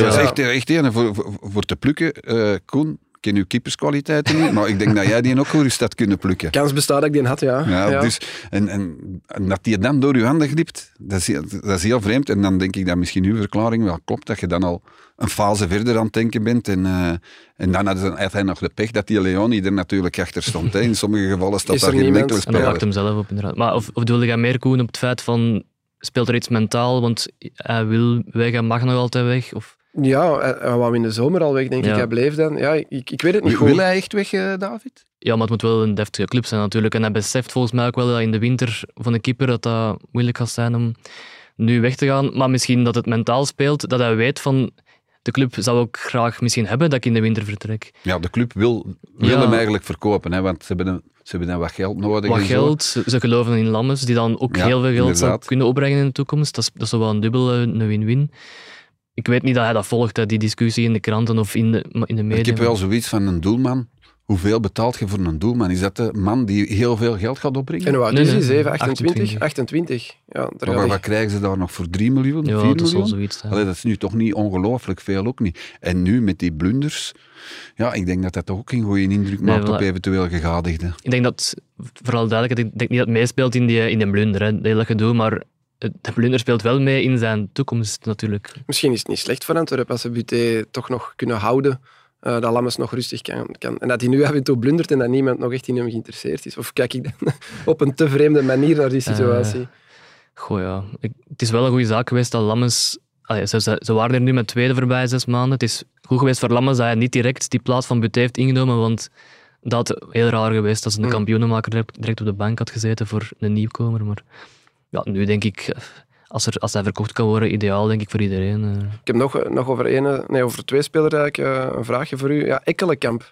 [SPEAKER 3] was echt, echt een voor, voor, voor te plukken. Uh, Koen, ken uw keeperskwaliteiten niet, maar ik denk dat jij die ook gerust had kunnen plukken.
[SPEAKER 1] Kans bestaat dat ik die had, ja.
[SPEAKER 3] Ja,
[SPEAKER 1] ja.
[SPEAKER 3] Dus, en, en, en dat die dan door uw handen glipt, dat is, heel, dat is heel vreemd. En dan denk ik dat misschien uw verklaring wel klopt, dat je dan al een fase verder aan het denken bent. En, uh, en dan had hij nog de pech dat die Leoni er natuurlijk achter stond. Hè. In sommige gevallen staat
[SPEAKER 1] Is
[SPEAKER 3] daar geen enkele
[SPEAKER 2] En dat
[SPEAKER 3] speler.
[SPEAKER 2] hem zelf op, inderdaad. Maar of, of bedoelde jij meer, Koen, op het feit van... Speelt er iets mentaal, want hij wil weg en mag nog altijd weg? Of...
[SPEAKER 1] Ja, hij wou in de zomer al weg, denk
[SPEAKER 2] Ja.
[SPEAKER 1] ik. Hij bleef dan. Ja, ik, ik weet het niet goed.
[SPEAKER 3] Wil hij echt weg, David?
[SPEAKER 2] Ja, maar het moet wel een deftige club zijn natuurlijk. En hij beseft volgens mij ook wel dat in de winter van een keeper dat dat moeilijk gaat zijn om nu weg te gaan. Maar misschien dat het mentaal speelt, dat hij weet van... De club zou ook graag misschien hebben dat ik in de winter vertrek.
[SPEAKER 3] Ja, de club wil, wil
[SPEAKER 2] Ja.
[SPEAKER 3] hem eigenlijk verkopen, hè, want ze hebben, een- ze hebben dan wat geld nodig.
[SPEAKER 2] Wat
[SPEAKER 3] zo.
[SPEAKER 2] geld, ze geloven in Lammes, die dan ook
[SPEAKER 3] Ja,
[SPEAKER 2] heel veel geld zou kunnen opbrengen in de toekomst. Dat is, dat is wel een dubbel, een win-win. Ik weet niet dat hij dat volgt, die discussie in de kranten of in de, in de media.
[SPEAKER 3] Ik heb wel zoiets van een doelman. Hoeveel betaalt je voor een doelman? Is dat de man die heel veel geld gaat opbrengen?
[SPEAKER 1] En hoe oud is hij?
[SPEAKER 2] nee,
[SPEAKER 1] 7, 28?
[SPEAKER 2] 28.
[SPEAKER 1] 28. Ja, daar
[SPEAKER 3] Maar wat, wat krijgen ze daar nog voor 3 miljoen, 4
[SPEAKER 2] Ja,
[SPEAKER 3] miljoen?
[SPEAKER 2] dat zal zoiets zijn.
[SPEAKER 3] Allee, dat is nu toch niet ongelooflijk veel, ook niet. En nu met die blunders, ja, ik denk dat dat toch ook geen goede indruk
[SPEAKER 2] Nee,
[SPEAKER 3] maakt op eventueel gegadigden.
[SPEAKER 2] Ik denk dat, vooral duidelijkheid, ik denk niet dat het meespeelt in die, in de blunder, hè, dat hele gedoe, maar het- de blunder speelt wel mee in zijn toekomst natuurlijk.
[SPEAKER 1] Misschien is het niet slecht voor Antwerpen als ze Buté toch nog kunnen houden. Eh, dat Lammers nog rustig kan, kan. En dat hij nu af en toe blundert en dat niemand nog echt in hem geïnteresseerd is. Of kijk ik dan op een te vreemde manier naar die situatie?
[SPEAKER 2] Goh ja, ik- het is wel een goede zaak geweest dat Lammes... Allee, ze, ze, ze waren er nu met tweede voorbij zes maanden. Het is goed geweest voor Lammes dat hij niet direct die plaats van Buté heeft ingenomen, want dat heel raar geweest als een
[SPEAKER 1] Mm.
[SPEAKER 2] kampioenenmaker direct, direct op de bank had gezeten voor een nieuwkomer. Maar ja, nu denk ik, eh, als, er, als hij verkocht kan worden, ideaal denk ik voor iedereen. eh.
[SPEAKER 1] Ik heb nog, nog over, ene, nee, over twee spelers eigenlijk eh, een vraagje voor u. Ja, Ekkelenkamp.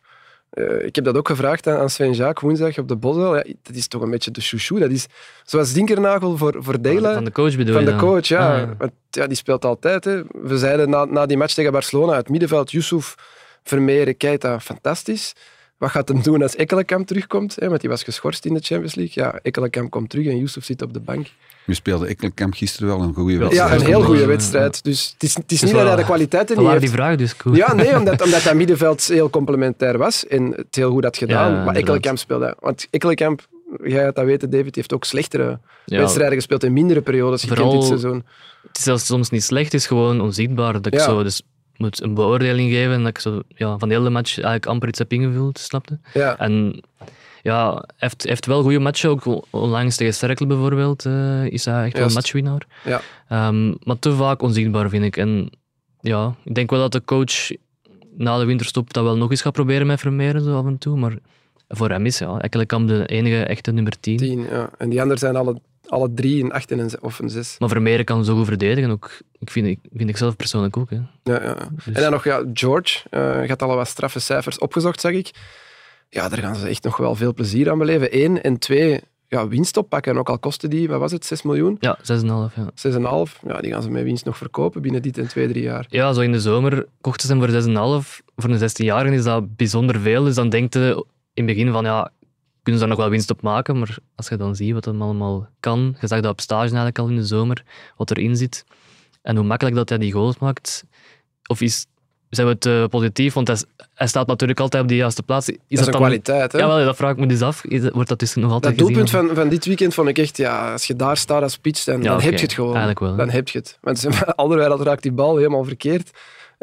[SPEAKER 1] Eh, ik heb dat ook gevraagd aan, aan Sven Jaak woensdag op de Bosel. Ja, dat is toch een beetje de chouchou. Dat is zoals Dinkernagel voor, voor Dela.
[SPEAKER 2] Van de coach bedoel
[SPEAKER 1] Van de coach, ja.
[SPEAKER 2] Ah,
[SPEAKER 1] Want, ja. Die speelt altijd. Hè. We zeiden na, na die match tegen Barcelona, het middenveld, Yusuf, Vermeer, Keita, fantastisch. Wat gaat hem doen als Ekkelenkamp terugkomt? Hè? Want die was geschorst in de Champions League. Ja, Ekkelenkamp komt terug en Yusuf zit op de bank.
[SPEAKER 3] Nu speelde Ekkelenkamp gisteren wel een goede wedstrijd.
[SPEAKER 1] Ja, een heel goede wedstrijd. Dus het is, het is niet
[SPEAKER 2] wel-
[SPEAKER 1] dat hij de kwaliteiten niet
[SPEAKER 2] Vandaar
[SPEAKER 1] heeft.
[SPEAKER 2] die vraag dus, Koen.
[SPEAKER 1] Ja, nee, omdat, omdat dat middenveld heel complementair was en het heel goed had gedaan.
[SPEAKER 2] Ja,
[SPEAKER 1] maar. Ekkelenkamp speelde... Want Ekkelenkamp, jij gaat dat weten, David, heeft ook slechtere
[SPEAKER 2] Ja,
[SPEAKER 1] wedstrijden gespeeld in mindere periodes gekend
[SPEAKER 2] Vooral-
[SPEAKER 1] dit seizoen.
[SPEAKER 2] Het is zelfs soms niet slecht, het is gewoon onzichtbaar. Dat ik
[SPEAKER 1] Ja.
[SPEAKER 2] zo dus moet een beoordeling geven en dat ik zo ja, van de hele match eigenlijk amper iets heb ingevuld, snapte?
[SPEAKER 1] Ja.
[SPEAKER 2] En ja, hij heeft, heeft wel goede matchen, ook onlangs tegen Cercle bijvoorbeeld eh, is hij echt wel een matchwinnaar.
[SPEAKER 1] Ja.
[SPEAKER 2] Ehm, maar te vaak onzichtbaar, vind ik. En ja, ik denk wel dat de coach na de winterstop dat wel nog eens gaat proberen met Vermeeren, zo af en toe. Maar voor hem is ja, Ekkelenkamp de enige echte nummer 10.
[SPEAKER 1] Tien, ja. En die anderen zijn alle, alle drie een acht en een, of een zes.
[SPEAKER 2] Maar Vermeeren kan zo goed verdedigen, ook, ik vind, ik, vind ik zelf persoonlijk ook. Hè.
[SPEAKER 1] Ja, ja.
[SPEAKER 2] Dus-
[SPEAKER 1] En dan nog ja, George. eh gaat al wat straffe cijfers opgezocht, zag ik. Ja, daar gaan ze echt nog wel veel plezier aan beleven. Eén. En twee, ja, winst oppakken. Ook al kostte die, wat was het, 6 miljoen?
[SPEAKER 2] Ja, 6,5. Ja.
[SPEAKER 1] 6,5. Ja, die gaan ze met winst nog verkopen binnen dit en twee, drie jaar.
[SPEAKER 2] ja, zo in de zomer kochten ze hem voor 6,5. Voor een 16-jarige is dat bijzonder veel. Dus dan denkt je in het begin van, ja, kunnen ze daar nog wel winst op maken? Maar als je dan ziet wat hem allemaal kan, je zag dat op stage eigenlijk al in de zomer, wat erin zit, en hoe makkelijk dat hij die goals maakt, of is, zijn we het eh, positief? Want hij, staat natuurlijk altijd op de juiste plaats. Is
[SPEAKER 1] dat is een
[SPEAKER 2] dan,
[SPEAKER 1] kwaliteit, hè?
[SPEAKER 2] Ja, wel, dat vraag ik me dus af. Is, wordt dat dus nog altijd
[SPEAKER 1] Dat
[SPEAKER 2] gezien
[SPEAKER 1] doelpunt van, van dit weekend vond ik echt, ja, als je daar staat als spits, dan,
[SPEAKER 2] Ja,
[SPEAKER 1] dan heb je het gewoon.
[SPEAKER 2] Eigenlijk wel, hè.
[SPEAKER 1] Dan heb je het. Want ze- Alderweireld raakt die bal helemaal verkeerd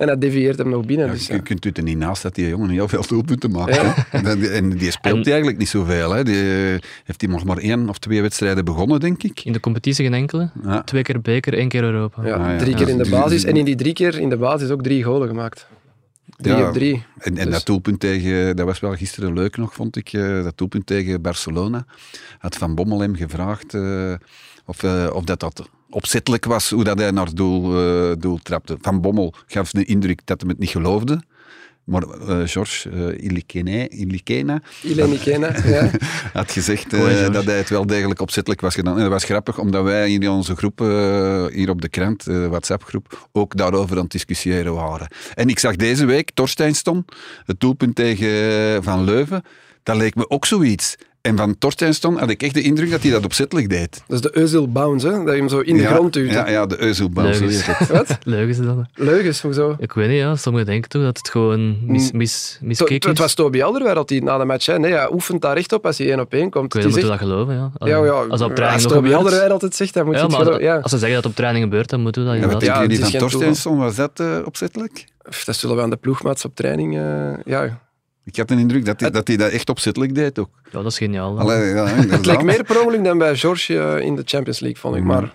[SPEAKER 1] en dat devieert hem nog binnen.
[SPEAKER 3] Ja,
[SPEAKER 1] dus,
[SPEAKER 3] je
[SPEAKER 1] ja.
[SPEAKER 3] kunt het er niet naast dat die jongen heel veel doelpunten maakt.
[SPEAKER 1] Ja.
[SPEAKER 3] hè. En, die- speelt
[SPEAKER 2] En-
[SPEAKER 3] eigenlijk niet zoveel. Hè. Die, eh, heeft hij nog maar één of twee wedstrijden begonnen, denk ik.
[SPEAKER 2] In de competitie geen enkele.
[SPEAKER 3] Ja.
[SPEAKER 2] Twee keer beker, één keer Europa.
[SPEAKER 1] Ja,
[SPEAKER 3] Ah, ja.
[SPEAKER 1] drie keer in de
[SPEAKER 3] Ja.
[SPEAKER 1] basis. En in die drie keer in de basis ook drie golen gemaakt. Drie
[SPEAKER 3] Ja.
[SPEAKER 1] op drie.
[SPEAKER 3] En, en
[SPEAKER 1] Dus-
[SPEAKER 3] dat doelpunt tegen, dat was wel gisteren leuk nog, vond ik. eh, dat doelpunt tegen Barcelona. Had Van Bommel hem gevraagd eh, of, eh, of dat, dat opzettelijk was, hoe dat hij naar het doel, doel trapte. Van Bommel gaf de indruk dat hij het niet geloofde. Maar eh George eh Ilikene, Ilikena
[SPEAKER 1] ja.
[SPEAKER 3] had gezegd eh, dat hij het wel degelijk opzettelijk was gedaan. En dat was grappig, omdat wij in onze groep, eh, hier op de krant, de WhatsApp-groep, ook daarover aan het discussiëren waren. En ik zag deze week Torsteinston, het doelpunt tegen Van Leuven, dat leek me ook zoiets. En van Torsteinston had ik echt de indruk dat hij dat opzettelijk deed.
[SPEAKER 1] Dat is de Özil bounce, hè? dat je hem zo in de
[SPEAKER 3] ja,
[SPEAKER 1] grond duwt.
[SPEAKER 3] Ja, ja de Euselbouw, zo
[SPEAKER 2] Leugens.
[SPEAKER 1] Wat?
[SPEAKER 2] Is dat.
[SPEAKER 1] Leugens, hoezo?
[SPEAKER 2] Ik weet niet, ja. sommigen denken toch dat het gewoon mis,
[SPEAKER 1] Mm.
[SPEAKER 2] mis, miskeken
[SPEAKER 1] Het
[SPEAKER 2] is.
[SPEAKER 1] was Toby Alderweireld die na de match zei, nee, hij oefent daar echt op als hij één op één komt.
[SPEAKER 2] Ik weet
[SPEAKER 1] is
[SPEAKER 2] moeten we dat geloven, ja.
[SPEAKER 1] ja, ja,
[SPEAKER 2] als dat op training
[SPEAKER 1] als
[SPEAKER 2] nog
[SPEAKER 1] Toby. Alderweireld het zegt, dan moet
[SPEAKER 2] Ja,
[SPEAKER 1] je het
[SPEAKER 2] als,
[SPEAKER 1] geloven. Ja.
[SPEAKER 2] als ze zeggen dat het op training gebeurt, dan moeten we dat
[SPEAKER 3] Ja,
[SPEAKER 2] inderdaad.
[SPEAKER 1] Ja, het is
[SPEAKER 3] van
[SPEAKER 1] geen
[SPEAKER 3] Torsteinsson? Was dat eh, opzettelijk?
[SPEAKER 1] Dat zullen we aan de ploegmaats op training... eh, ja.
[SPEAKER 3] Ik had de indruk dat hij dat, hij dat echt opzettelijk deed ook.
[SPEAKER 2] Ja, dat is geniaal. Dan.
[SPEAKER 3] Allee, ja,
[SPEAKER 1] Het leek
[SPEAKER 3] inderdaad.
[SPEAKER 1] meer per dan bij George eh, in de Champions League, vond ik.
[SPEAKER 3] Mm.
[SPEAKER 1] Maar,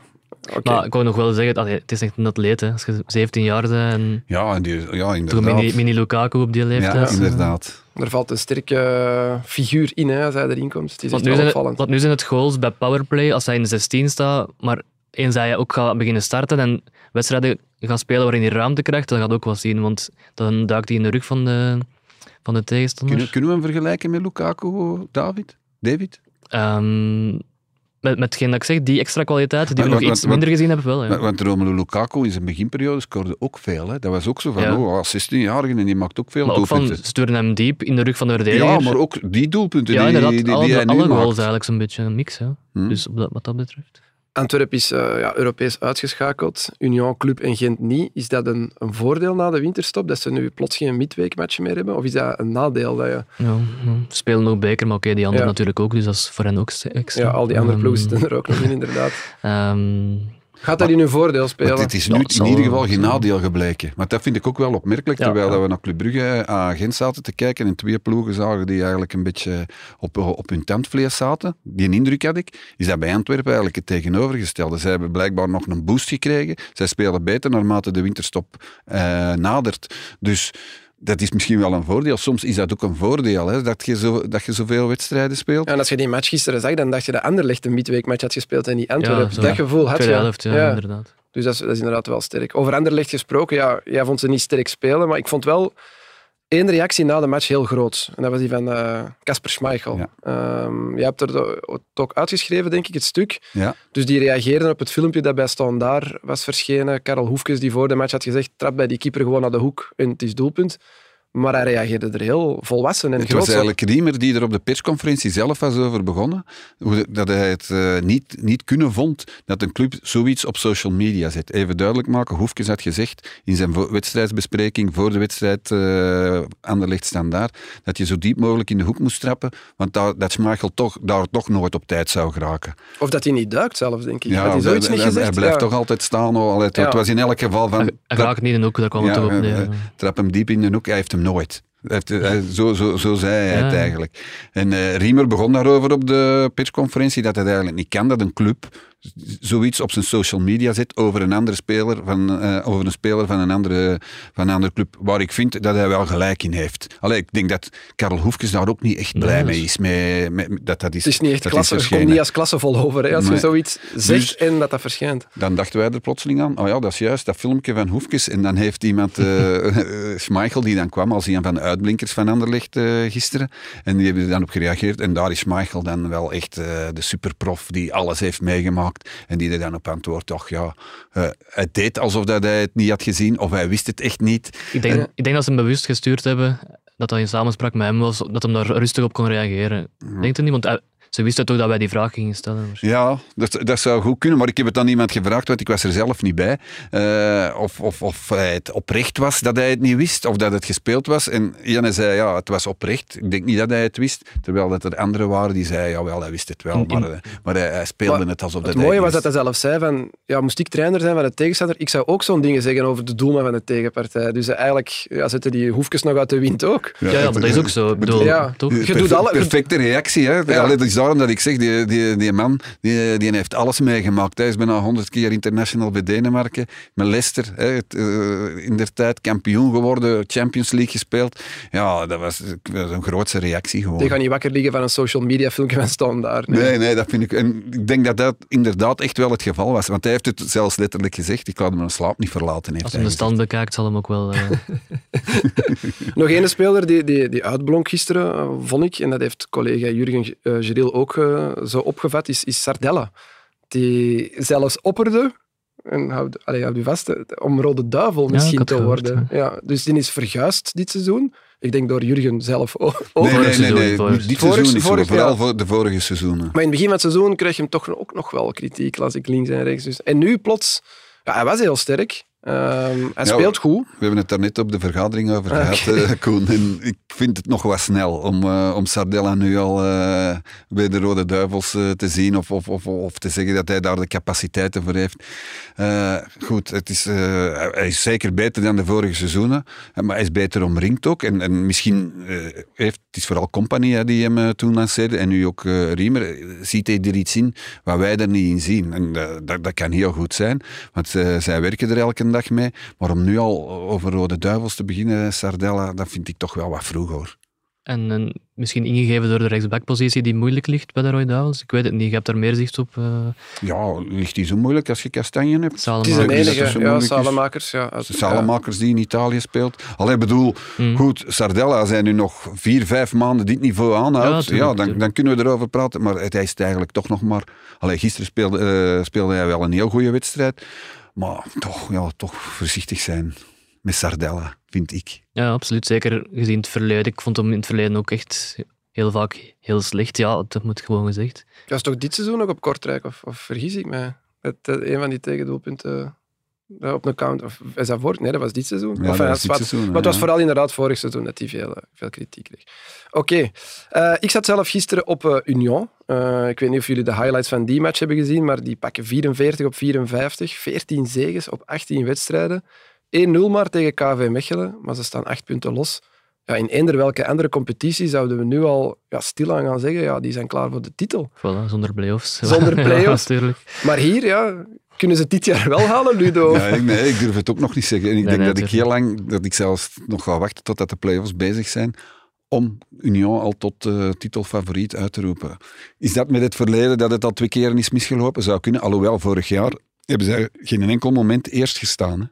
[SPEAKER 1] oké.
[SPEAKER 2] Maar ik wou nog wel zeggen, allee, het is echt een atleet. Hè. Als je 17 jaar bent en
[SPEAKER 3] Ja, en die, ja, inderdaad.
[SPEAKER 2] mini, mini Lukaku op die leeftijd.
[SPEAKER 3] ja, inderdaad.
[SPEAKER 1] Er valt een sterke eh, figuur in hè, als hij erin komt. Het is
[SPEAKER 2] Want nu,
[SPEAKER 1] wel
[SPEAKER 2] zijn het, want nu zijn het goals bij powerplay, als hij in de 16 staat, maar eens hij ook gaat beginnen starten en wedstrijden gaat spelen waarin hij ruimte krijgt, dat gaat ook wel zien, want dan duikt hij in de rug van de, van de tegenstander.
[SPEAKER 3] Kunnen, kunnen we hem vergelijken met Lukaku, David? David?
[SPEAKER 2] Ehm, met, met hetgeen dat ik zeg, die extra kwaliteiten die we
[SPEAKER 3] Want-
[SPEAKER 2] nog
[SPEAKER 3] want-
[SPEAKER 2] iets minder gezien hebben, wel. Ja.
[SPEAKER 3] Want- Want Romelu Lukaku in zijn beginperiode scoorde ook veel. Hè. Dat was ook zo van,
[SPEAKER 2] Ja.
[SPEAKER 3] oh, 16-jarige en die maakt ook veel
[SPEAKER 2] maar ook van
[SPEAKER 3] doelpunten.
[SPEAKER 2] sturen hem diep in de rug van de verdediger.
[SPEAKER 3] Ja, maar ook die doelpunten
[SPEAKER 2] Ja,
[SPEAKER 3] die, die, die,
[SPEAKER 2] alle,
[SPEAKER 3] hij nu maakt.
[SPEAKER 2] eigenlijk zo'n beetje een mix. Ja.
[SPEAKER 3] Hm.
[SPEAKER 2] Dus op dat, wat dat betreft.
[SPEAKER 1] Antwerp is eh, ja, Europees uitgeschakeld. Union Club en Gent niet. Is dat een, een voordeel na de winterstop, dat ze nu plots geen midweekmatch meer hebben? Of is dat een nadeel? Dat je,
[SPEAKER 2] Ja, spelen nog beker, maar oké, die anderen
[SPEAKER 1] Ja.
[SPEAKER 2] natuurlijk ook, dus dat is voor hen ook extra.
[SPEAKER 1] ja, al die andere
[SPEAKER 2] Ehm,
[SPEAKER 1] ploegen zitten er ook nog in, inderdaad.
[SPEAKER 2] ehm,
[SPEAKER 1] Gaat dat in hun voordeel spelen?
[SPEAKER 3] Het is nu in ieder geval geen nadeel gebleken. Maar dat vind ik ook wel opmerkelijk,
[SPEAKER 2] Ja,
[SPEAKER 3] terwijl
[SPEAKER 2] ja.
[SPEAKER 3] dat we naar Club Brugge aan Gent zaten te kijken en twee ploegen zagen die eigenlijk een beetje op, op hun tandvlees zaten. Die indruk had ik. Is dat bij Antwerpen eigenlijk het tegenovergestelde. Zij hebben blijkbaar nog een boost gekregen. Zij spelen beter naarmate de winterstop eh, nadert. Dus dat is misschien wel een voordeel. Soms is dat ook een voordeel, hè, dat, je zo, dat je zoveel wedstrijden speelt.
[SPEAKER 1] Ja, en als je die match gisteren zag, dan dacht je dat Anderlecht een midweekmatch had gespeeld en niet Antwerpen. dat gevoel had je.
[SPEAKER 2] helft, ja,
[SPEAKER 1] Ja.
[SPEAKER 2] inderdaad.
[SPEAKER 1] Dus dat is, dat is inderdaad wel sterk. Over Anderlecht gesproken, ja, jij vond ze niet sterk spelen, maar ik vond wel één reactie na de match heel groot. En dat was die van eh, Casper Schmeichel.
[SPEAKER 3] Ja.
[SPEAKER 1] Ehm, jij hebt er het ook uitgeschreven, denk ik, het stuk.
[SPEAKER 3] Ja.
[SPEAKER 1] Dus die reageerden op het filmpje dat bij Standaard was verschenen. Karel Hoefkes, die voor de match had gezegd, trap bij die keeper gewoon naar de hoek en het is doelpunt. Maar hij reageerde er heel volwassen en
[SPEAKER 3] Het
[SPEAKER 1] groot
[SPEAKER 3] was eigenlijk Riemer die er op de persconferentie zelf was over begonnen. Hoe dat hij het eh, niet, niet kunnen vond dat een club zoiets op social media zet. Even duidelijk maken, Hoefkes had gezegd in zijn wedstrijdsbespreking voor de wedstrijd uh, Anderlecht Standaard, dat je zo diep mogelijk in de hoek moest trappen, want dat Schmeichel toch, daar toch nooit op tijd zou geraken.
[SPEAKER 1] Of dat hij niet duikt zelfs, denk ik.
[SPEAKER 3] Ja,
[SPEAKER 1] Had hij zoiets niet gezegd?
[SPEAKER 3] hij blijft
[SPEAKER 1] Ja.
[SPEAKER 3] toch altijd staan. het,
[SPEAKER 1] Ja.
[SPEAKER 3] het was in elk geval van...
[SPEAKER 2] Hij, hij raakt niet in de hoek, daar kwam het op neer.
[SPEAKER 3] trap hem diep in de hoek, hij heeft hem nooit. Hij- zo, zo, zo zei hij het eigenlijk. En eh, Riemer begon daarover op de persconferentie, dat het eigenlijk niet kan dat een club zoiets op zijn social media zet over een andere speler van, eh, over een speler van een, andere, van een andere club, waar ik vind dat hij wel gelijk in heeft. Allee, ik denk dat Karel Hoefkes daar ook niet echt blij
[SPEAKER 2] Nee,
[SPEAKER 3] mee is. Dat, dat is,
[SPEAKER 1] Het is niet echt
[SPEAKER 3] dat
[SPEAKER 1] klasse, het komt niet als klassevol over hè, als je zoiets zegt
[SPEAKER 3] Dus-
[SPEAKER 1] en dat dat verschijnt.
[SPEAKER 3] Dan dachten wij er plotseling aan, oh ja, dat is juist dat filmpje van Hoefkes. En dan heeft iemand, Schmeichel, die dan kwam als een van de uitblinkers van Anderlecht eh, gisteren. En die hebben er dan op gereageerd. En daar is Schmeichel dan wel echt de superprof die alles heeft meegemaakt. En die er dan op antwoordt, toch ja, eh, hij deed alsof dat hij het niet had gezien. Of hij wist het echt niet.
[SPEAKER 2] Ik denk, ik denk dat ze hem bewust gestuurd hebben, dat dat in samenspraak met hem was, dat hem daar rustig op kon reageren. Denkt er niet? Ze wisten toch dat wij die vraag gingen stellen.
[SPEAKER 3] Ja, dat, dat zou goed kunnen, maar ik heb het aan iemand gevraagd, want ik was er zelf niet bij. Eh, of, of, of hij het oprecht was dat hij het niet wist, of dat het gespeeld was. En Janne zei, ja, het was oprecht. Ik denk niet dat hij het wist, terwijl dat er anderen waren die zeiden, ja, wel, hij wist het wel,
[SPEAKER 2] In- in-
[SPEAKER 3] maar, eh, maar hij, hij speelde
[SPEAKER 1] Maar
[SPEAKER 3] het alsof dat
[SPEAKER 1] Het mooie
[SPEAKER 3] het
[SPEAKER 1] was dat hij zelf zei van, ja, moest ik trainer zijn van de tegenstander, ik zou ook zo'n dingen zeggen over de doelman van de tegenpartij. Dus eigenlijk ja, zetten die hoefjes nog uit de wind ook.
[SPEAKER 2] Ja, ja, maar dat is ook zo. Ik bedoel,
[SPEAKER 1] Ja.
[SPEAKER 2] toch?
[SPEAKER 1] Je
[SPEAKER 3] Perfe-
[SPEAKER 1] doet alle-
[SPEAKER 3] perfecte reactie. Hè?
[SPEAKER 1] Ja.
[SPEAKER 3] Allee, dat is daarom dat ik zeg, die, die, die man die, die heeft alles meegemaakt. Hij is bijna honderd keer international bij Denemarken. Met Leicester, hè, het, eh, in der tijd kampioen geworden, Champions League gespeeld. Ja, dat was, dat was een grootste reactie gewoon.
[SPEAKER 1] Die gaan niet wakker liggen van een social media filmpje van staan daar. Nee.
[SPEAKER 3] Nee, nee, dat vind ik. En ik denk dat dat inderdaad echt wel het geval was. Want hij heeft het zelfs letterlijk gezegd. Ik laat hem mijn slaap niet verlaten. Heeft
[SPEAKER 2] Als
[SPEAKER 3] hij
[SPEAKER 2] de
[SPEAKER 3] gezegd.
[SPEAKER 2] stand bekijkt, zal hem ook wel... eh,
[SPEAKER 1] Nog één speler die, die, die uitblonk gisteren, eh, vond ik, en dat heeft collega Jurgen uh, Geril ook uh, zo opgevat, is, is Sardella. Die zelfs opperde, en houd, allez, houd u vast, om Rode Duivel misschien te
[SPEAKER 2] gehoord,
[SPEAKER 1] worden. Ja. ja, dus die is verguisd dit seizoen. Ik denk door Jurgen zelf ook.
[SPEAKER 3] Nee, nee, nee, nee, dit
[SPEAKER 1] vorig-
[SPEAKER 3] seizoen niet zo,
[SPEAKER 1] vorig-
[SPEAKER 3] vooral
[SPEAKER 1] ja.
[SPEAKER 3] voor de vorige seizoenen.
[SPEAKER 1] Maar in het begin van het seizoen kreeg je hem toch ook nog wel kritiek, las ik links en rechts. Dus. En nu plots, ja, hij was heel sterk. Um, hij
[SPEAKER 3] Ja,
[SPEAKER 1] speelt goed.
[SPEAKER 3] We hebben het daar net op de vergadering over gehad, uh, Koen. En ik vind het nog wat snel om, uh, om Sardella nu al uh, bij de Rode Duivels te zien of, of, of, of, te zeggen dat hij daar de capaciteiten voor heeft. Goed, het is, hij is zeker beter dan de vorige seizoenen, maar hij is beter omringd ook. En, en misschien heeft, het is vooral Compagnie die hem toen lanceerde en nu ook Riemer, ziet hij er iets in wat wij er niet in zien. En dat, dat kan heel goed zijn, want zij werken er elke dag mee. Maar om nu al over Rode Duivels te beginnen, Sardella, dat vind ik toch wel wat vroeg hoor.
[SPEAKER 2] En, en misschien ingegeven door de rechtsbackpositie die moeilijk ligt bij de Rode Duivels. Ik weet het niet, je hebt daar meer zicht op. Uh...
[SPEAKER 3] Ja, ligt die zo moeilijk als je Kastanje hebt?
[SPEAKER 1] Het is een enige, ja, Salemakers. Ja,
[SPEAKER 3] uit, Salemakers die in Italië speelt. Allee, bedoel, mm. goed, Sardella zijn nu nog vier, vijf maanden dit niveau aanhoudt. Ja, ja dan, dan, kunnen we erover praten. Maar het is eigenlijk toch nog maar... Allee, gisteren speelde, uh, speelde hij wel een heel goede wedstrijd. Maar toch, ja, toch voorzichtig zijn met Sardella, vind ik.
[SPEAKER 2] Ja, absoluut. Zeker gezien het verleden. Ik vond hem in het verleden ook echt heel vaak heel slecht. Ja, dat moet gewoon gezegd.
[SPEAKER 1] Dat is toch dit seizoen nog op Kortrijk? Of, of vergis ik mij? Met uh, een van die tegendoelpunten uh, op een count. Of is dat vorig? Nee, dat was dit seizoen.
[SPEAKER 3] Ja,
[SPEAKER 1] of,
[SPEAKER 3] dat was dit seizoen,
[SPEAKER 1] maar het was vooral inderdaad vorig seizoen dat hij veel, veel kritiek kreeg. Oké. Okay. Uh, ik zat zelf gisteren op uh, Union. Ik weet niet of jullie de highlights van die match hebben gezien, maar die pakken 44 op 54. 14 zegens op 18 wedstrijden. 1-0 maar tegen KV Mechelen, maar ze staan 8 punten los. Ja, in eender welke andere competitie zouden we nu al ja, stilaan gaan zeggen, ja, die zijn klaar voor de titel.
[SPEAKER 2] Voilà, zonder play-offs.
[SPEAKER 1] Zonder play-offs.
[SPEAKER 2] ja,
[SPEAKER 1] maar hier, ja, kunnen ze het dit jaar wel halen, Ludo?
[SPEAKER 3] Ja, ik, nee, ik durf het ook nog niet zeggen. En ik
[SPEAKER 2] nee,
[SPEAKER 3] denk
[SPEAKER 2] nee,
[SPEAKER 3] dat ik heel lang, dat ik zelfs nog ga wachten totdat de play-offs bezig zijn, om Union al tot uh, titelfavoriet uit te roepen. Is dat met het verleden dat het al twee keer is misgelopen? Zou kunnen, alhoewel vorig jaar hebben ze geen enkel moment eerst gestaan. Hè?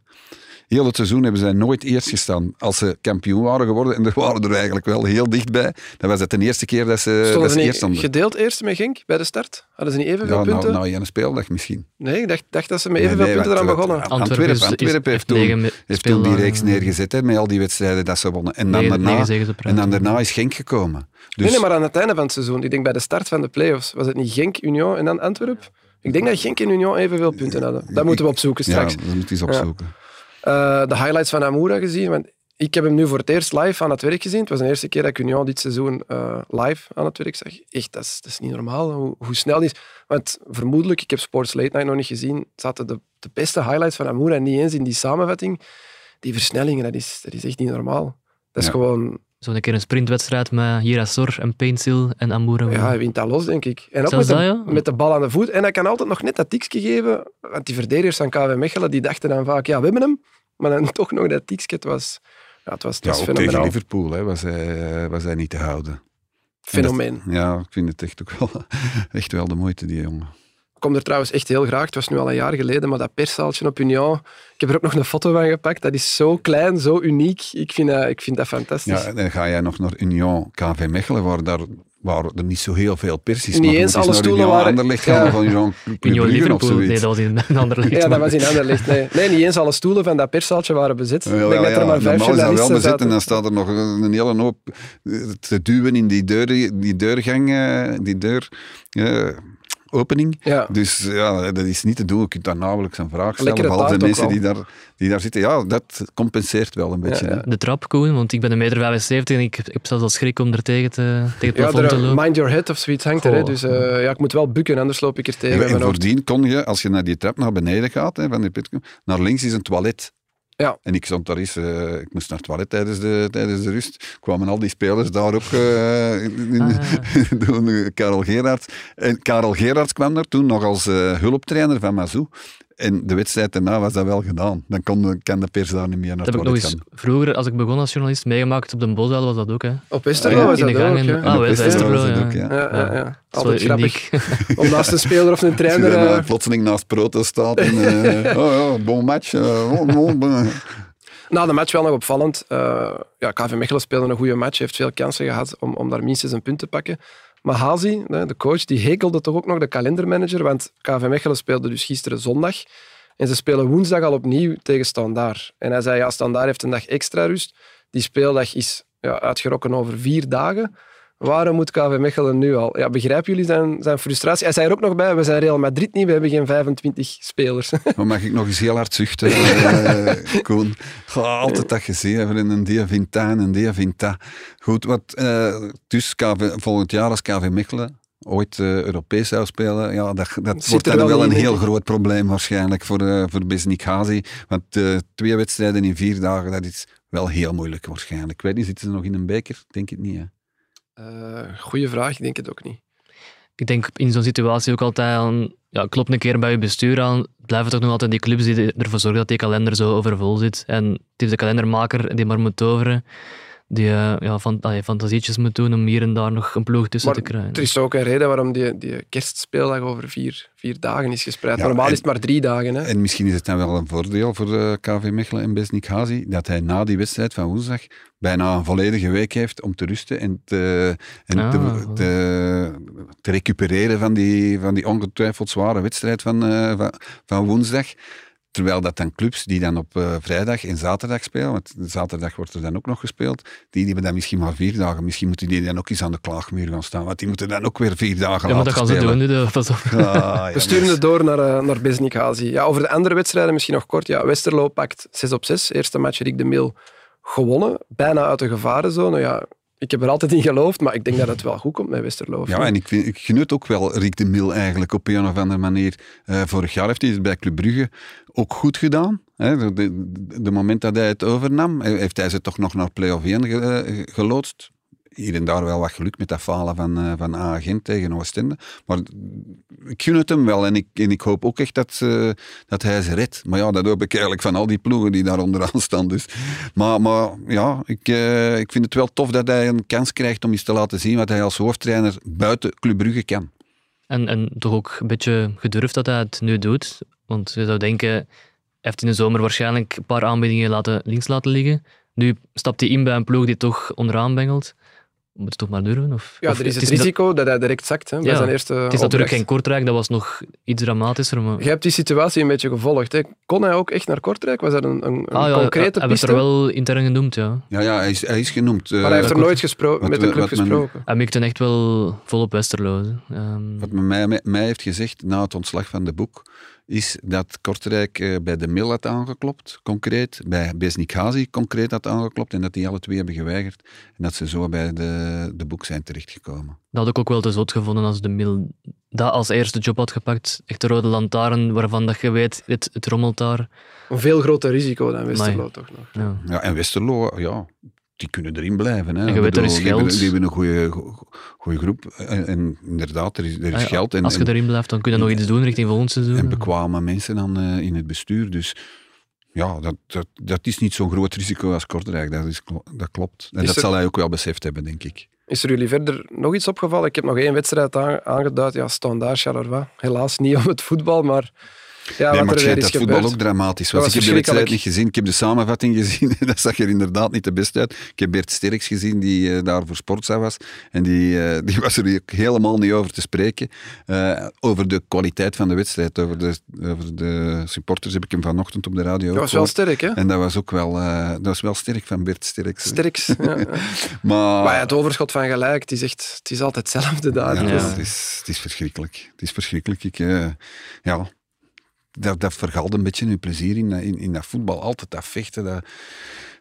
[SPEAKER 3] Heel het seizoen hebben zij nooit eerst gestaan. Als ze kampioen waren geworden, en er waren er eigenlijk wel heel dichtbij, dan was het de eerste keer dat ze, dat
[SPEAKER 1] Stonden
[SPEAKER 3] ze
[SPEAKER 1] ze
[SPEAKER 3] eerst stonden.
[SPEAKER 1] gedeeld eerst met Genk bij de start? Hadden ze niet evenveel
[SPEAKER 3] Ja, nou,
[SPEAKER 1] punten?
[SPEAKER 3] nou, een speeldag misschien.
[SPEAKER 1] Nee, ik dacht, dacht dat ze met evenveel
[SPEAKER 3] nee,
[SPEAKER 1] punten eraan begonnen.
[SPEAKER 3] Antwerpen, Antwerpen heeft
[SPEAKER 2] heeft
[SPEAKER 3] toen, heeft toen die reeks neergezet, hè, met al die wedstrijden dat ze wonnen. En dan, daarna, en dan daarna is Genk gekomen. Dus,
[SPEAKER 1] Nee, nee, maar aan het einde van het seizoen. Ik denk bij de start van de play-offs. Was het niet Genk, Union en dan Antwerp? Ik denk dat Genk en Union evenveel punten hadden. Dat moeten we opzoeken straks.
[SPEAKER 3] Ja, dat moet eens opzoeken.
[SPEAKER 1] Eh, de highlights van Amoura gezien. Want ik heb hem nu voor het eerst live aan het werk gezien. Het was de eerste keer dat ik Union dit seizoen eh, live aan het werk zag. Echt, dat is, dat is niet normaal hoe, hoe snel die is. Want vermoedelijk, ik heb Sports Late Night nog niet gezien, zaten de, de beste highlights van Amoura niet eens in die samenvatting. Die versnellingen, dat is, dat is echt niet normaal. Dat is
[SPEAKER 3] Ja.
[SPEAKER 1] gewoon...
[SPEAKER 2] Zo'n keer een sprintwedstrijd met Girasor en Paintsil en Amoura.
[SPEAKER 1] Ja, hij wint dat los, denk ik. En ook met de, met de bal aan de voet. En hij kan altijd nog net dat tikje geven. Want die verdedigers van KV Mechelen, die dachten dan vaak, ja, we hebben hem. Maar dan toch nog dat tikje, het was... Ja, het was, het
[SPEAKER 3] Ja,
[SPEAKER 1] was
[SPEAKER 3] tegen. Liverpool hè, was, hij, was hij niet te houden.
[SPEAKER 1] Fenomeen.
[SPEAKER 3] Dat- ja, ik vind het echt ook wel, echt wel de moeite, die jongen.
[SPEAKER 1] Ik kom er trouwens echt heel graag. Het was nu al een jaar geleden, maar dat perszaaltje op Union. Ik heb er ook nog een foto van gepakt. Dat is zo klein, zo uniek. Ik vind dat, ik vind dat fantastisch.
[SPEAKER 3] Ja, dan ga jij nog naar Union KV Mechelen, waar, daar, waar er niet zo heel veel pers is.
[SPEAKER 1] Niet eens alle stoelen waren-
[SPEAKER 3] Anderlecht
[SPEAKER 1] Ja.
[SPEAKER 3] van Union Brugge of
[SPEAKER 2] Liverpool, nee, dat was in een ander licht.
[SPEAKER 1] Ja, dat was in Anderlecht. Nee. nee, niet eens alle stoelen van dat perszaaltje waren bezet.
[SPEAKER 3] Ja,
[SPEAKER 1] ik denk
[SPEAKER 3] wel,
[SPEAKER 1] dat er
[SPEAKER 3] ja,
[SPEAKER 1] maar vijf
[SPEAKER 3] normaal is dat wel bezet en
[SPEAKER 1] zaten.
[SPEAKER 3] dan staat er nog een hele hoop eh, te duwen in die, deur, die deurgang, eh, die deur... eh, opening.
[SPEAKER 1] Ja.
[SPEAKER 3] Dus ja, dat is niet te doen. Je kunt daar nauwelijks een vraag stellen.
[SPEAKER 1] Lekkere
[SPEAKER 3] Behalve de mensen die daar, die daar zitten. Ja, dat compenseert wel een beetje.
[SPEAKER 1] ja.
[SPEAKER 2] De trap, Koen, want ik ben een meter 75 en ik heb, zelfs al schrik om er tegen, te, tegen het plafond te lopen.
[SPEAKER 1] mind your head of zoiets hangt er. Hè. Dus eh, ja, ik moet wel bukken, anders loop ik er tegen.
[SPEAKER 3] En, en voordien kon je, als je naar die trap naar beneden gaat, hè, van die pit, naar links is een toilet.
[SPEAKER 1] Ja.
[SPEAKER 3] En ik stond daar eens, eh, ik moest naar het toilet tijdens de, tijdens de rust. Kwamen al die spelers daar ook in-
[SPEAKER 2] Ah.
[SPEAKER 3] eh, Karel Gerards. En Karel Gerards kwam daar toen nog als eh, hulptrainer van Mazou. En de wedstrijd daarna was dat wel gedaan. Dan kon, kan de pers daar niet meer naar
[SPEAKER 2] Dat
[SPEAKER 3] het
[SPEAKER 2] heb ik nog
[SPEAKER 3] toilet
[SPEAKER 2] eens
[SPEAKER 3] gaan.
[SPEAKER 2] vroeger, als ik begon als journalist, meegemaakt op de Bosuil was dat ook. Hè.
[SPEAKER 1] Op Westerlo was
[SPEAKER 2] in
[SPEAKER 1] dat
[SPEAKER 2] de gang.
[SPEAKER 1] ook.
[SPEAKER 2] Ah,
[SPEAKER 3] Westerlo
[SPEAKER 2] Westerlo,
[SPEAKER 3] was dat
[SPEAKER 2] ja.
[SPEAKER 3] ook, ja.
[SPEAKER 1] Ja, ja, Altijd grappig. Om naast een speler of een
[SPEAKER 3] Als je
[SPEAKER 1] trainer...
[SPEAKER 3] dan, eh,
[SPEAKER 1] eh,
[SPEAKER 3] plotseling naast Proto staat en... eh, oh ja, bon match. bon.
[SPEAKER 1] Na de match wel nog opvallend. Eh, ja, KV Mechelen speelde een goede match. heeft veel kansen gehad om, om daar minstens een punt te pakken. Maar Hazi, de coach, die hekelde toch ook nog de kalendermanager. Want KV Mechelen speelde dus gisteren zondag. En ze spelen woensdag al opnieuw tegen Standaard. En hij zei, ja, Standaard heeft een dag extra rust. Die speeldag is ja, uitgerokken over vier dagen. Waarom moet KV Mechelen nu al? Ja, begrijpen jullie zijn, zijn frustratie? Hij zei er ook nog bij, we zijn Real Madrid niet, we hebben geen 25 spelers.
[SPEAKER 3] Maar mag ik nog eens heel hard zuchten, eh, Koen? Altijd dat gezien hebben in een dia vinta en een dia vinta. Goed, wat, eh, dus KV, volgend jaar als KV Mechelen ooit eh, Europees zou spelen, ja, dat, dat wordt dan
[SPEAKER 1] wel
[SPEAKER 3] een heel
[SPEAKER 1] ik.
[SPEAKER 3] groot probleem waarschijnlijk voor, eh voor Besnik Hazi. Want twee wedstrijden in vier dagen, dat is wel heel moeilijk waarschijnlijk. Ik weet niet, zitten ze nog in een beker? Denk het niet, hè?
[SPEAKER 1] Eh goeie vraag, ik denk het ook niet.
[SPEAKER 2] Ik denk in zo'n situatie ook altijd aan, ja, klop een keer bij je bestuur aan. Blijven toch nog altijd die clubs die ervoor zorgen dat die kalender zo overvol zit. En het is de kalendermaker die maar moet toveren, die eh, ja, van, allee, fantasietjes moet doen om hier en daar nog een ploeg tussen
[SPEAKER 1] Maar
[SPEAKER 2] te krijgen.
[SPEAKER 1] Er is ook een reden waarom die, die kerstspeeldag over vier, vier dagen is gespreid.
[SPEAKER 3] Ja,
[SPEAKER 1] Normaal
[SPEAKER 3] en-
[SPEAKER 1] is het maar drie dagen. Hè.
[SPEAKER 3] En misschien is het dan wel een voordeel voor eh, KV Mechelen en Besnik Hazi dat hij na die wedstrijd van woensdag bijna een volledige week heeft om te rusten en te, en
[SPEAKER 2] Ah.
[SPEAKER 3] te, te, te recupereren van die, van die ongetwijfeld zware wedstrijd van, eh, van, van woensdag. Terwijl dat dan clubs die dan op eh, vrijdag en zaterdag spelen, want zaterdag wordt er dan ook nog gespeeld, die, die hebben dan misschien maar vier dagen. Misschien moeten die dan ook eens aan de klaagmuur gaan staan, want die moeten dan ook weer vier dagen
[SPEAKER 2] ja, maar
[SPEAKER 3] laten
[SPEAKER 2] dat gaan ze
[SPEAKER 3] spelen.
[SPEAKER 2] doen. nu, Pas op.
[SPEAKER 3] Ah, ja,
[SPEAKER 1] We sturen het door naar, eh, naar. Ja, over de andere wedstrijden misschien nog kort. Ja, Westerlo pakt 6 op 6. Eerste match Rick de Mil gewonnen. Bijna uit de gevarenzone. Ja, ik heb er altijd in geloofd, maar ik denk dat het wel goed komt met Westerlo.
[SPEAKER 3] Ja, en ik, vind, ik genut ook wel Rick de Mil eigenlijk op een of andere manier. Eh, vorig jaar heeft hij het bij Club Brugge ook goed gedaan. Hè. De, de, de moment dat hij het overnam, eh, heeft hij ze toch nog naar play-off 1 ge- eh, geloodst. Hier en daar wel wat geluk met dat falen van, eh van A-agent tegen Oostende. Maar ik gun het hem wel en ik, ik hoop ook echt dat, eh, dat hij ze redt. Maar ja, dat hoop ik eigenlijk van al die ploegen die daar onderaan staan. Dus. Maar, maar ja, ik, eh, ik vind het wel tof dat hij een kans krijgt om eens te laten zien wat hij als hoofdtrainer buiten Club Brugge kan.
[SPEAKER 2] En, en toch ook een beetje gedurfd dat hij het nu doet. Want je zou denken, heeft in de zomer waarschijnlijk een paar aanbiedingen laten, links laten liggen. Nu stapt hij in bij een ploeg die toch onderaan bengelt. Moet het toch maar durven? Of,
[SPEAKER 1] Ja,
[SPEAKER 2] of
[SPEAKER 1] er is het,
[SPEAKER 2] dat-
[SPEAKER 1] risico dat hij direct zakt hè, bij
[SPEAKER 2] Ja,
[SPEAKER 1] zijn eerste
[SPEAKER 2] het is natuurlijk geen Kortrijk, dat was nog iets dramatischer. Maar...
[SPEAKER 1] Je hebt die situatie een beetje gevolgd. Hè. Kon hij ook echt naar Kortrijk? Was er een, een, een
[SPEAKER 2] Ah, ja,
[SPEAKER 1] concrete
[SPEAKER 2] hij werd er wel intern genoemd, ja.
[SPEAKER 3] Ja, ja hij, is, hij is genoemd. eh,
[SPEAKER 1] maar hij heeft er nooit gespro-
[SPEAKER 3] wat
[SPEAKER 1] met de club
[SPEAKER 3] men-
[SPEAKER 1] gesproken.
[SPEAKER 2] Hij mikte echt wel vol op Westerlo. hè. Ehm,
[SPEAKER 3] Wat men mij, mij- mij heeft gezegd na het ontslag van de boek, is dat Kortrijk eh, bij de Mil had aangeklopt, concreet, bij Besnik Hazi concreet had aangeklopt en dat die alle twee hebben geweigerd en dat ze zo bij de, de boek zijn terechtgekomen.
[SPEAKER 2] Dat had ik ook wel te zot gevonden als de Mil dat als eerste job had gepakt. Echt de rode lantaarn waarvan dat je weet, het, het rommelt daar.
[SPEAKER 1] Een veel groter risico dan Westerlo
[SPEAKER 2] Amai.
[SPEAKER 1] toch nog.
[SPEAKER 2] Ja.
[SPEAKER 3] Ja, en Westerlo, ja, die kunnen erin blijven. Hè.
[SPEAKER 2] En je er is
[SPEAKER 3] die hebben-
[SPEAKER 2] geld.
[SPEAKER 3] Die hebben een goede, goede groep. En, en inderdaad, er is, er is
[SPEAKER 2] Ah ja,
[SPEAKER 3] geld en,
[SPEAKER 2] als je
[SPEAKER 3] en,
[SPEAKER 2] erin blijft, dan kun je nog iets doen richting volgend seizoen.
[SPEAKER 3] en bekwame mensen dan eh, in het bestuur. Dus ja, dat, dat, dat is niet zo'n groot risico als Kortrijk. Dat, is, dat klopt. En
[SPEAKER 1] Is
[SPEAKER 3] dat
[SPEAKER 1] er-
[SPEAKER 3] zal hij ook wel beseft hebben, denk ik.
[SPEAKER 1] Is er jullie verder nog iets opgevallen? Ik heb nog één wedstrijd aan- aangeduid. Ja, Standaard, Charleroi. Helaas niet om het voetbal, maar ja,
[SPEAKER 3] nee, maar
[SPEAKER 1] er
[SPEAKER 3] dat voetbal ook dramatisch was.
[SPEAKER 1] was
[SPEAKER 3] Ik heb de wedstrijd niet gezien. Ik heb de samenvatting gezien. dat zag er inderdaad niet de best uit. Ik heb Bert Sterks gezien, die eh, daar voor Sportza was. En die, eh, die was er helemaal niet over te spreken. Eh, over de kwaliteit van de wedstrijd. Over de, over de supporters heb ik hem vanochtend op de radio
[SPEAKER 1] Dat was wel sterk, hè?
[SPEAKER 3] En dat was ook wel, dat was wel sterk van Bert Sterks.
[SPEAKER 1] Sterks. Ja.
[SPEAKER 3] Maar,
[SPEAKER 1] Maar ja, het overschot van gelijk, het is, echt, het is altijd hetzelfde daar.
[SPEAKER 3] Ja,
[SPEAKER 1] Het is-
[SPEAKER 3] Het, is, het is verschrikkelijk. Het is verschrikkelijk. Ik, ja, dat, dat vergaalt een beetje uw plezier in, in, in dat voetbal. Altijd dat vechten. Dat,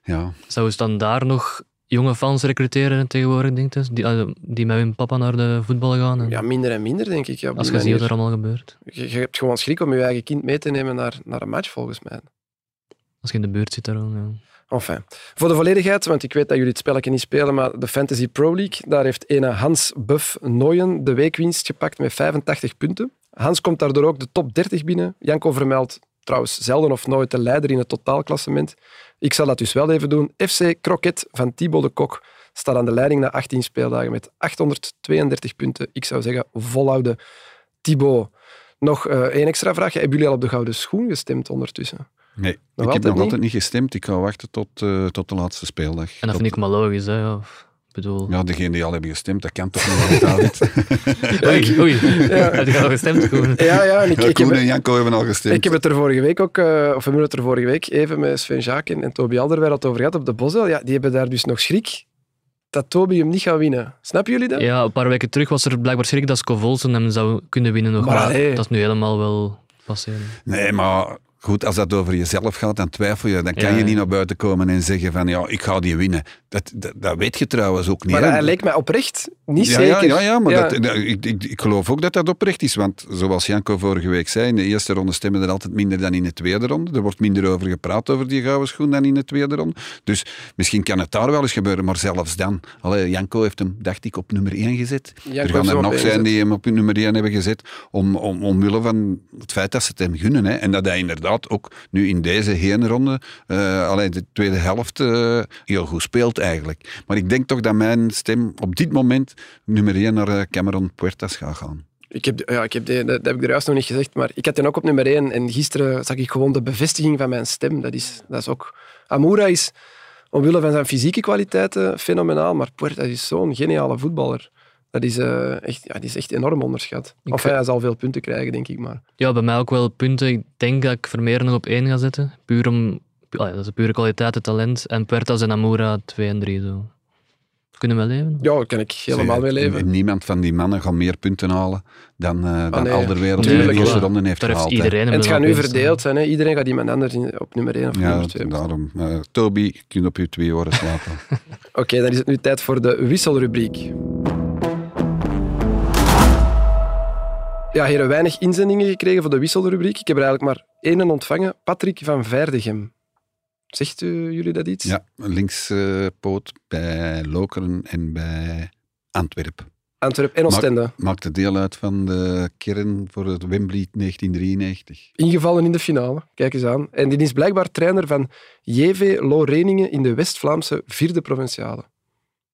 [SPEAKER 3] ja.
[SPEAKER 2] Zou ze dan daar nog jonge fans recruteren tegenwoordig, denk je? Die, ah, die met hun papa naar de voetbal gaan? En
[SPEAKER 1] Ja, minder en minder, denk ik. Ja,
[SPEAKER 2] als je ziet wat er allemaal gebeurt.
[SPEAKER 1] je, je hebt gewoon schrik om je eigen kind mee te nemen naar, naar een match, volgens mij.
[SPEAKER 2] Als je in de buurt zit daar. dan, Ja.
[SPEAKER 1] Enfin, voor de volledigheid, want ik weet dat jullie het spelletje niet spelen, maar de Fantasy Pro League, daar heeft ene Hans Buff Nooyen de weekwinst gepakt met 85 punten. Hans komt daardoor ook de top 30 binnen. Janko vermeldt trouwens zelden of nooit de leider in het totaalklassement. Ik zal dat dus wel even doen. FC Croquet van Thibaut de Kok staat aan de leiding na 18 speeldagen met 832 punten. Ik zou zeggen, volhouden. Thibaut, nog eh, één extra vraag. Hebben jullie al op de gouden schoen gestemd ondertussen?
[SPEAKER 3] Nee, ik heb nog
[SPEAKER 1] niet?
[SPEAKER 3] altijd niet gestemd. Ik ga wachten tot, eh, tot de laatste speeldag.
[SPEAKER 2] En dat
[SPEAKER 3] Tot-
[SPEAKER 2] vind ik maar logisch. Hè, ja. Bedoel...
[SPEAKER 3] Ja, degenen die al hebben gestemd, dat kan toch niet, David?
[SPEAKER 2] Oei, oei. Heb je al gestemd, Koen?
[SPEAKER 1] Ja, ja. En ik,
[SPEAKER 3] Ja,
[SPEAKER 1] ik heb,
[SPEAKER 3] Koen en Janko hebben al gestemd.
[SPEAKER 1] Ik heb het er vorige week ook, eh, of we hebben het er vorige week even met Sven Jaken en Toby Alderweireld over gehad op de Bosel. Ja, die hebben daar dus nog schrik dat Toby hem niet gaat winnen. Snappen jullie dat?
[SPEAKER 2] Ja, een paar weken terug was er blijkbaar schrik dat Scovolsen hem zou kunnen winnen. Nog,
[SPEAKER 1] Maar
[SPEAKER 2] dat is nu helemaal wel passeren.
[SPEAKER 3] Nee, maar goed, als dat over jezelf gaat, dan twijfel je. Dan kan
[SPEAKER 2] Ja,
[SPEAKER 3] je niet naar buiten komen en zeggen van ja, ik ga die winnen. Dat, dat, dat weet je trouwens ook niet.
[SPEAKER 1] maar
[SPEAKER 3] hè.
[SPEAKER 1] hij leek mij oprecht niet
[SPEAKER 3] ja,
[SPEAKER 1] zeker.
[SPEAKER 3] Ja, ja, ja maar
[SPEAKER 1] Ja.
[SPEAKER 3] Dat, dat- ik, ik, ik geloof ook dat dat oprecht is. Want zoals Janko vorige week zei, in de eerste ronde stemmen er altijd minder dan in de tweede ronde. Er wordt minder over gepraat over die gouden schoen dan in de tweede ronde. Dus misschien kan het daar wel eens gebeuren, maar zelfs dan. Allee, Janko heeft hem, dacht ik, op nummer 1 gezet.
[SPEAKER 1] Janko
[SPEAKER 3] er gaan er nog zijn die hem op nummer 1 hebben gezet, om, om, omwille van het feit dat ze het hem gunnen. Hè. En dat hij inderdaad ook nu in deze heenronde, eh alleen de tweede helft, eh, heel goed speelt eigenlijk. Maar ik denk toch dat mijn stem op dit moment nummer 1 naar eh, Cameron Puertas gaat gaan.
[SPEAKER 1] Ik heb, ja, ik heb die, dat, dat heb ik er juist nog niet gezegd, maar ik had den ook op nummer 1 en gisteren zag ik gewoon de bevestiging van mijn stem. Dat is, dat is ook... Amoura is omwille van zijn fysieke kwaliteiten fenomenaal, maar Puertas is zo'n geniale voetballer. Dat is, eh, echt, ja, die is echt enorm onderschat.
[SPEAKER 2] Ik
[SPEAKER 1] Of hij zal veel punten krijgen, denk ik maar.
[SPEAKER 2] Ja, bij mij ook wel punten. Ik denk dat ik Vermeer nog op één ga zetten. Puur om... ja, dat is pure kwaliteit en talent. En Puertas en Amoura 2 en 3 zo. Kunnen we leven?
[SPEAKER 1] Ja, daar kan ik helemaal mee
[SPEAKER 3] Zeg,
[SPEAKER 1] leven.
[SPEAKER 3] Niemand van die mannen gaat meer punten halen dan, eh dan
[SPEAKER 1] nee,
[SPEAKER 3] Alderwereld in de
[SPEAKER 1] tuurlijk,
[SPEAKER 3] eerste ronde heeft gehaald.
[SPEAKER 1] En het
[SPEAKER 2] wel
[SPEAKER 1] gaat nu verdeeld zijn. Hè? Iedereen gaat iemand anders in- op nummer 1 of
[SPEAKER 3] Ja,
[SPEAKER 1] nummer 2.
[SPEAKER 3] daarom. Eh, Toby, je kunt op je twee oren slapen.
[SPEAKER 1] Oké, dan is het nu tijd voor de wisselrubriek. Ja, heren, weinig inzendingen gekregen voor de wisselrubriek. Ik heb er eigenlijk maar één ontvangen. Patrick van Veerdegem. Zegt u, jullie dat iets?
[SPEAKER 3] ja, linkspoot bij Lokeren en bij Antwerpen.
[SPEAKER 1] Antwerpen en Oostende.
[SPEAKER 3] Maakte deel uit van de kern voor het Wembley 1993.
[SPEAKER 1] Ingevallen in de finale. Kijk eens aan. En die is blijkbaar trainer van JV Loreningen in de West-Vlaamse vierde provinciale.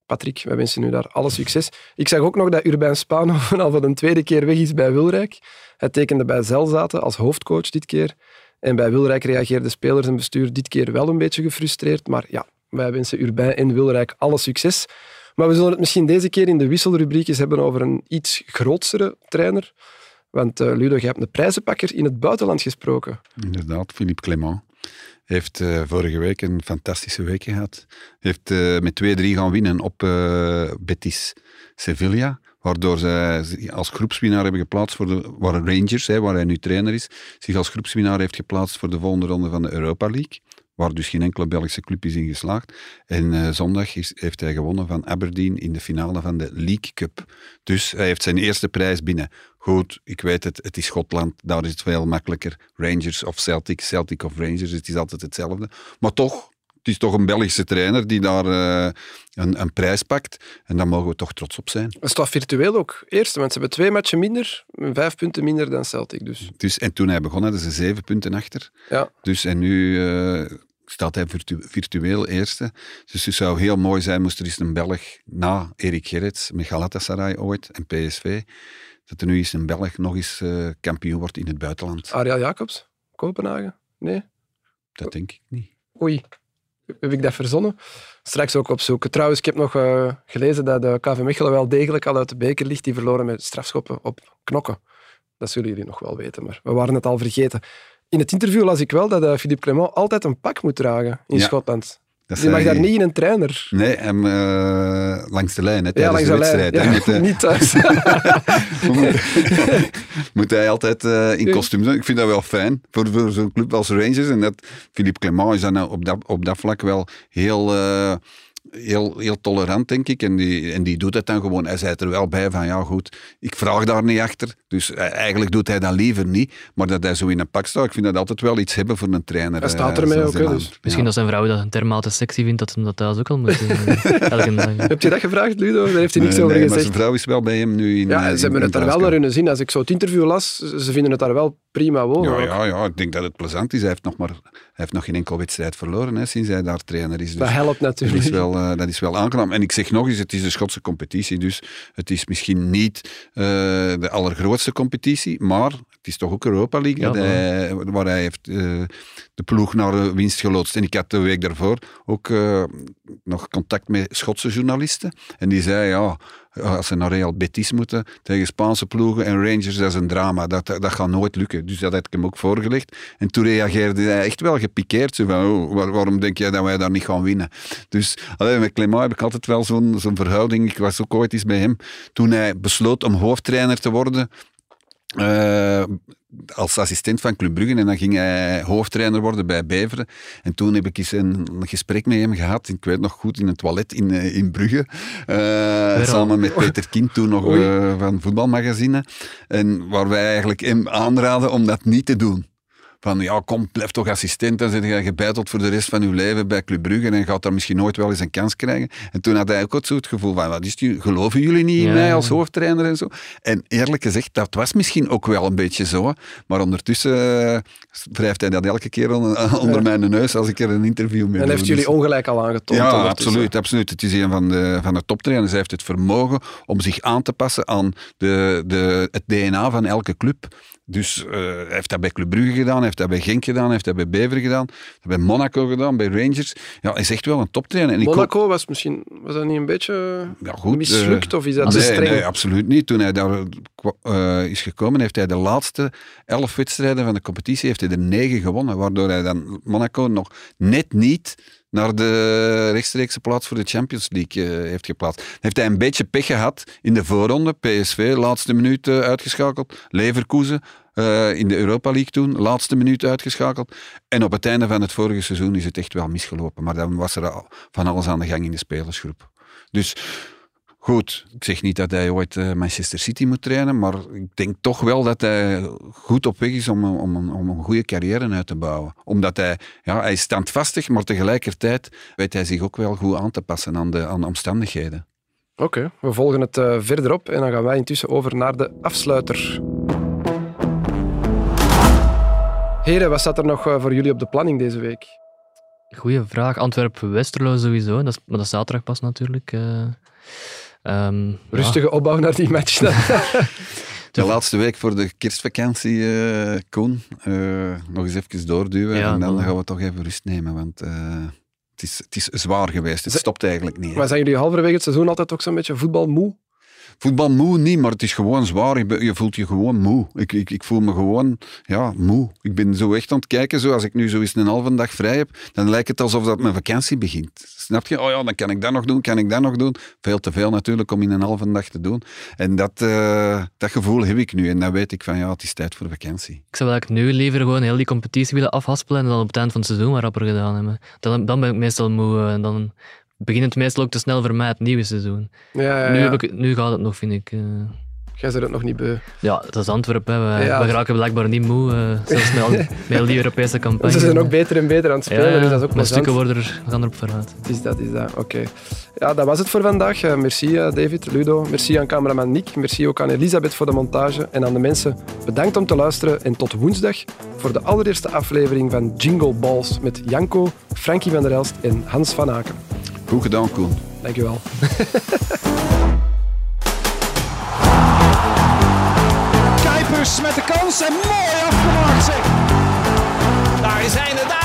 [SPEAKER 1] Patrick, wij wensen u daar alle succes. Ik zag ook nog dat Urbain Spano al voor de tweede keer weg is bij Wilrijk. Hij tekende bij Zelzaten als hoofdcoach dit keer. En bij Wilrijk reageerden spelers en bestuur dit keer wel een beetje gefrustreerd. Maar ja, wij wensen Urbijn en Wilrijk alle succes. Maar we zullen het misschien deze keer in de wisselrubriek eens hebben over een iets grotere trainer. Want uh, Ludo, je hebt een prijzenpakker in het buitenland gesproken.
[SPEAKER 3] Inderdaad, Philippe Clement. Heeft uh, vorige week een fantastische week gehad. Heeft uh, met 2-3 gaan winnen op Betis Sevilla. Waardoor ze als groepswinnaar hebben geplaatst voor de waar Rangers, hè, waar hij nu trainer is, zich als groepswinnaar heeft geplaatst voor de volgende ronde van de Europa League waar dus geen enkele Belgische club is in geslaagd. En uh, zondag is, heeft hij gewonnen van Aberdeen in de finale van de League Cup. Dus hij heeft zijn eerste prijs binnen. Goed, ik weet het, het is Schotland, daar is het veel makkelijker. Rangers of Celtic, Celtic of Rangers, het is altijd hetzelfde. Maar toch, het is toch een Belgische trainer die daar uh, een, een, prijs pakt. En daar mogen we toch trots op zijn.
[SPEAKER 1] Het staat virtueel ook. Eerste, want ze hebben twee matchen minder, vijf punten minder dan Celtic. Dus.
[SPEAKER 3] dus en toen hij begon hadden ze zeven punten achter.
[SPEAKER 1] Ja.
[SPEAKER 3] Dus en nu... Uh, staat hij virtu virtueel eerste. Dus het zou heel mooi zijn moest er eens een Belg na Erik Gerrits met Galatasaray ooit en PSV, dat er nu eens een Belg nog eens uh, kampioen wordt in het buitenland.
[SPEAKER 1] Ariel Jacobs? Kopenhagen? Nee?
[SPEAKER 3] Dat denk ik niet.
[SPEAKER 1] Oei. Heb ik dat verzonnen? Straks ook opzoeken. Trouwens, ik heb nog uh, gelezen dat de KV Mechelen wel degelijk al uit de beker ligt. Die verloren met strafschoppen op knokken. Dat zullen jullie nog wel weten, maar we waren het al vergeten. In het interview las ik wel dat uh, Philippe Clement altijd een pak moet dragen in
[SPEAKER 3] Ja.
[SPEAKER 1] Schotland.
[SPEAKER 3] Dat
[SPEAKER 1] Je mag daar niet in een trainer.
[SPEAKER 3] Nee, hem eh, langs de lijn, hè,
[SPEAKER 1] Ja,
[SPEAKER 3] tijdens
[SPEAKER 1] langs
[SPEAKER 3] de wedstrijd.
[SPEAKER 1] Ja,
[SPEAKER 3] Moet, eh,
[SPEAKER 1] niet thuis.
[SPEAKER 3] moet, moet hij altijd eh, in kostuum zijn. Ik vind dat wel fijn voor, voor zo'n club als Rangers. En dat Philippe Clement is dan nou op, dat, op dat vlak wel heel, eh, heel, heel tolerant, denk ik. En die, en die doet het dan gewoon. Hij zei er wel bij van, ja goed, ik vraag daar niet achter. Dus eh, eigenlijk doet hij dat liever niet. Maar dat hij zo in een pak staat, ik vind dat altijd wel iets hebben voor een trainer.
[SPEAKER 1] Hij staat
[SPEAKER 3] eh,
[SPEAKER 1] ermee
[SPEAKER 3] zoals
[SPEAKER 1] ook, hè, dus.
[SPEAKER 2] Misschien
[SPEAKER 3] Ja.
[SPEAKER 2] dat zijn vrouw dat dermate sexy vindt dat ze dat thuis ook al moet doen. eh, Elke dag.
[SPEAKER 1] Heb je dat gevraagd, Ludo? Daar heeft hij niks
[SPEAKER 3] Nee,
[SPEAKER 1] over
[SPEAKER 3] nee, maar
[SPEAKER 1] gezegd.
[SPEAKER 3] zijn vrouw is wel bij hem nu in
[SPEAKER 1] Ja, ze
[SPEAKER 3] in-
[SPEAKER 1] hebben
[SPEAKER 3] in
[SPEAKER 1] het daar wel naar hun zin. Als ik zo het interview las, ze vinden het daar wel prima wonen.
[SPEAKER 3] Ja, ja, ja, ik denk dat het plezant is. Hij heeft nog, maar, heeft nog geen enkel wedstrijd verloren hè, sinds hij daar trainer is. Dus
[SPEAKER 1] Dat helpt
[SPEAKER 3] dat
[SPEAKER 1] natuurlijk.
[SPEAKER 3] is, wel, eh, dat is wel aangenaam. En ik zeg nog eens, het is de Schotse competitie, dus het is misschien niet eh, de allergrootste competitie, maar het is toch ook Europa League,
[SPEAKER 2] Ja,
[SPEAKER 3] dat hij, waar hij heeft eh, de ploeg naar de winst geloodst. En ik had de week daarvoor ook eh, nog contact met Schotse journalisten. En die zei, ja, als ze naar Real Betis moeten tegen Spaanse ploegen en Rangers, dat is een drama. Dat, dat gaat nooit lukken. Dus dat had ik hem ook voorgelegd. En toen reageerde hij echt wel gepikeerd. Zo van, oh, waar- waarom denk jij dat wij daar niet gaan winnen? Dus allee, met Clément heb ik altijd wel zo'n zo'n verhouding. Ik was ook ooit eens bij hem. Toen hij besloot om hoofdtrainer te worden, eh, als assistent van Club Brugge en dan ging hij hoofdtrainer worden bij Beveren. En toen heb ik eens een, een gesprek met hem gehad, ik weet nog goed, in het toilet in, eh, in Brugge. Eh, samen met Peter Kind, toen nog van Voetbalmagazine. En waar wij eigenlijk hem aanraden om dat niet te doen. Van ja, kom, blijf toch assistent, dan zit je gebeiteld voor de rest van je leven bij Club Brugge en gaat daar misschien nooit wel eens een kans krijgen. En toen had hij ook zo het gevoel van, wat is jullie- geloven jullie niet in
[SPEAKER 2] Ja,
[SPEAKER 3] mij als hoofdtrainer en zo? En eerlijk gezegd, dat was misschien ook wel een beetje zo. Maar ondertussen eh, wrijft hij dat elke keer onder, mijn neus als ik er een interview mee
[SPEAKER 1] En heeft jullie
[SPEAKER 3] Dus-
[SPEAKER 1] ongelijk al aangetoond.
[SPEAKER 3] ja, absoluut, absoluut. Het is een van de, van de toptrainers. Hij heeft het vermogen om zich aan te passen aan de, de, het DNA van elke club. Dus eh, hij heeft dat bij Club Brugge gedaan, heeft dat bij Genk gedaan, heeft dat bij Beveren gedaan, heeft dat bij Monaco gedaan, bij Rangers. Ja, hij is echt wel een toptrainer. En ik hoop-
[SPEAKER 1] Monaco was misschien was dat niet een beetje
[SPEAKER 3] Ja, goed,
[SPEAKER 1] mislukt
[SPEAKER 3] eh,
[SPEAKER 1] of is dat te
[SPEAKER 3] nee,
[SPEAKER 1] streng?
[SPEAKER 3] nee, absoluut niet. Toen hij daar eh, is gekomen, heeft hij de laatste elf wedstrijden van de competitie heeft hij er negen gewonnen, waardoor hij dan Monaco nog net niet naar de rechtstreekse plaats voor de Champions League eh, heeft geplaatst. Heeft hij een beetje pech gehad in de voorronde. PSV, laatste minuut eh, uitgeschakeld. Leverkusen eh, in de Europa League toen, laatste minuut uitgeschakeld. En op het einde van het vorige seizoen is het echt wel misgelopen. Maar dan was er al van alles aan de gang in de spelersgroep. Dus goed, ik zeg niet dat hij ooit eh, Manchester City moet trainen, maar ik denk toch wel dat hij goed op weg is om, een- om, een, om een goede carrière uit te bouwen. Omdat hij, ja, hij is standvastig, maar tegelijkertijd weet hij zich ook wel goed aan te passen aan de, aan de omstandigheden.
[SPEAKER 1] Oké, we volgen het eh, verder op en dan gaan wij intussen over naar de afsluiter. Heren, wat staat er nog eh, voor jullie op de planning deze week?
[SPEAKER 2] Goeie vraag. Antwerpen-Westerlo sowieso. Dat is, maar dat is zaterdag pas natuurlijk. Eh. Ehm, ja.
[SPEAKER 1] Rustige opbouw naar die match. dan.
[SPEAKER 3] De laatste week voor de kerstvakantie, eh Koen. Eh, nog eens even doorduwen
[SPEAKER 2] Ja,
[SPEAKER 3] en dan
[SPEAKER 2] dan-
[SPEAKER 3] gaan we toch even rust nemen, want eh, het, is, het is zwaar geweest. Het stopt eigenlijk niet. hè.
[SPEAKER 1] Maar zijn jullie halverwege het seizoen altijd ook zo'n beetje voetbalmoe?
[SPEAKER 3] Voetbal moe niet, maar het is gewoon zwaar. Je, voelt je gewoon moe. Ik, ik, ik voel me gewoon ja, moe. Ik ben zo echt aan het kijken. Zo, als ik nu zo eens een halve dag vrij heb, dan lijkt het alsof dat mijn vakantie begint. Snap je? Oh ja, dan kan ik dat nog doen, kan ik dat nog doen. Veel te veel natuurlijk om in een halve dag te doen. En dat, eh, dat gevoel heb ik nu. En dan weet ik van ja, het is tijd voor vakantie.
[SPEAKER 2] Ik zou eigenlijk nu liever gewoon heel die competitie willen afhaspelen en dan op het eind van het seizoen maar rapper gedaan hebben. Dan, dan ben ik meestal moe eh, en dan begint het meestal ook te snel voor mij het nieuwe seizoen.
[SPEAKER 1] Ja, ja,
[SPEAKER 2] Nu, heb ik, nu gaat het nog, vind ik. eh.
[SPEAKER 1] Jij bent het nog niet beu.
[SPEAKER 2] ja, dat is Antwerpen. We,
[SPEAKER 1] Ja.
[SPEAKER 2] we raken blijkbaar niet moe, eh, zelfs met, al, met die Europese campagne.
[SPEAKER 1] Ze zijn ook beter en beter aan het spelen,
[SPEAKER 2] Ja,
[SPEAKER 1] dus dat is ook plezant.
[SPEAKER 2] stukken worden er, gaan erop vooruit.
[SPEAKER 1] Is dat, is dat. Oké. Ja, dat was het voor vandaag. Eh, merci David, Ludo. Merci aan cameraman Nick. Merci ook aan Elisabeth voor de montage. En aan de mensen, bedankt om te luisteren. En tot woensdag voor de allereerste aflevering van Jingle Balls met Janko, Frankie van der Elst en Hans van Aken.
[SPEAKER 3] Goed gedaan, Koen.
[SPEAKER 1] Dankjewel.
[SPEAKER 4] Kuipers met de kans en mooi afgemaakt zeg. Daar hij de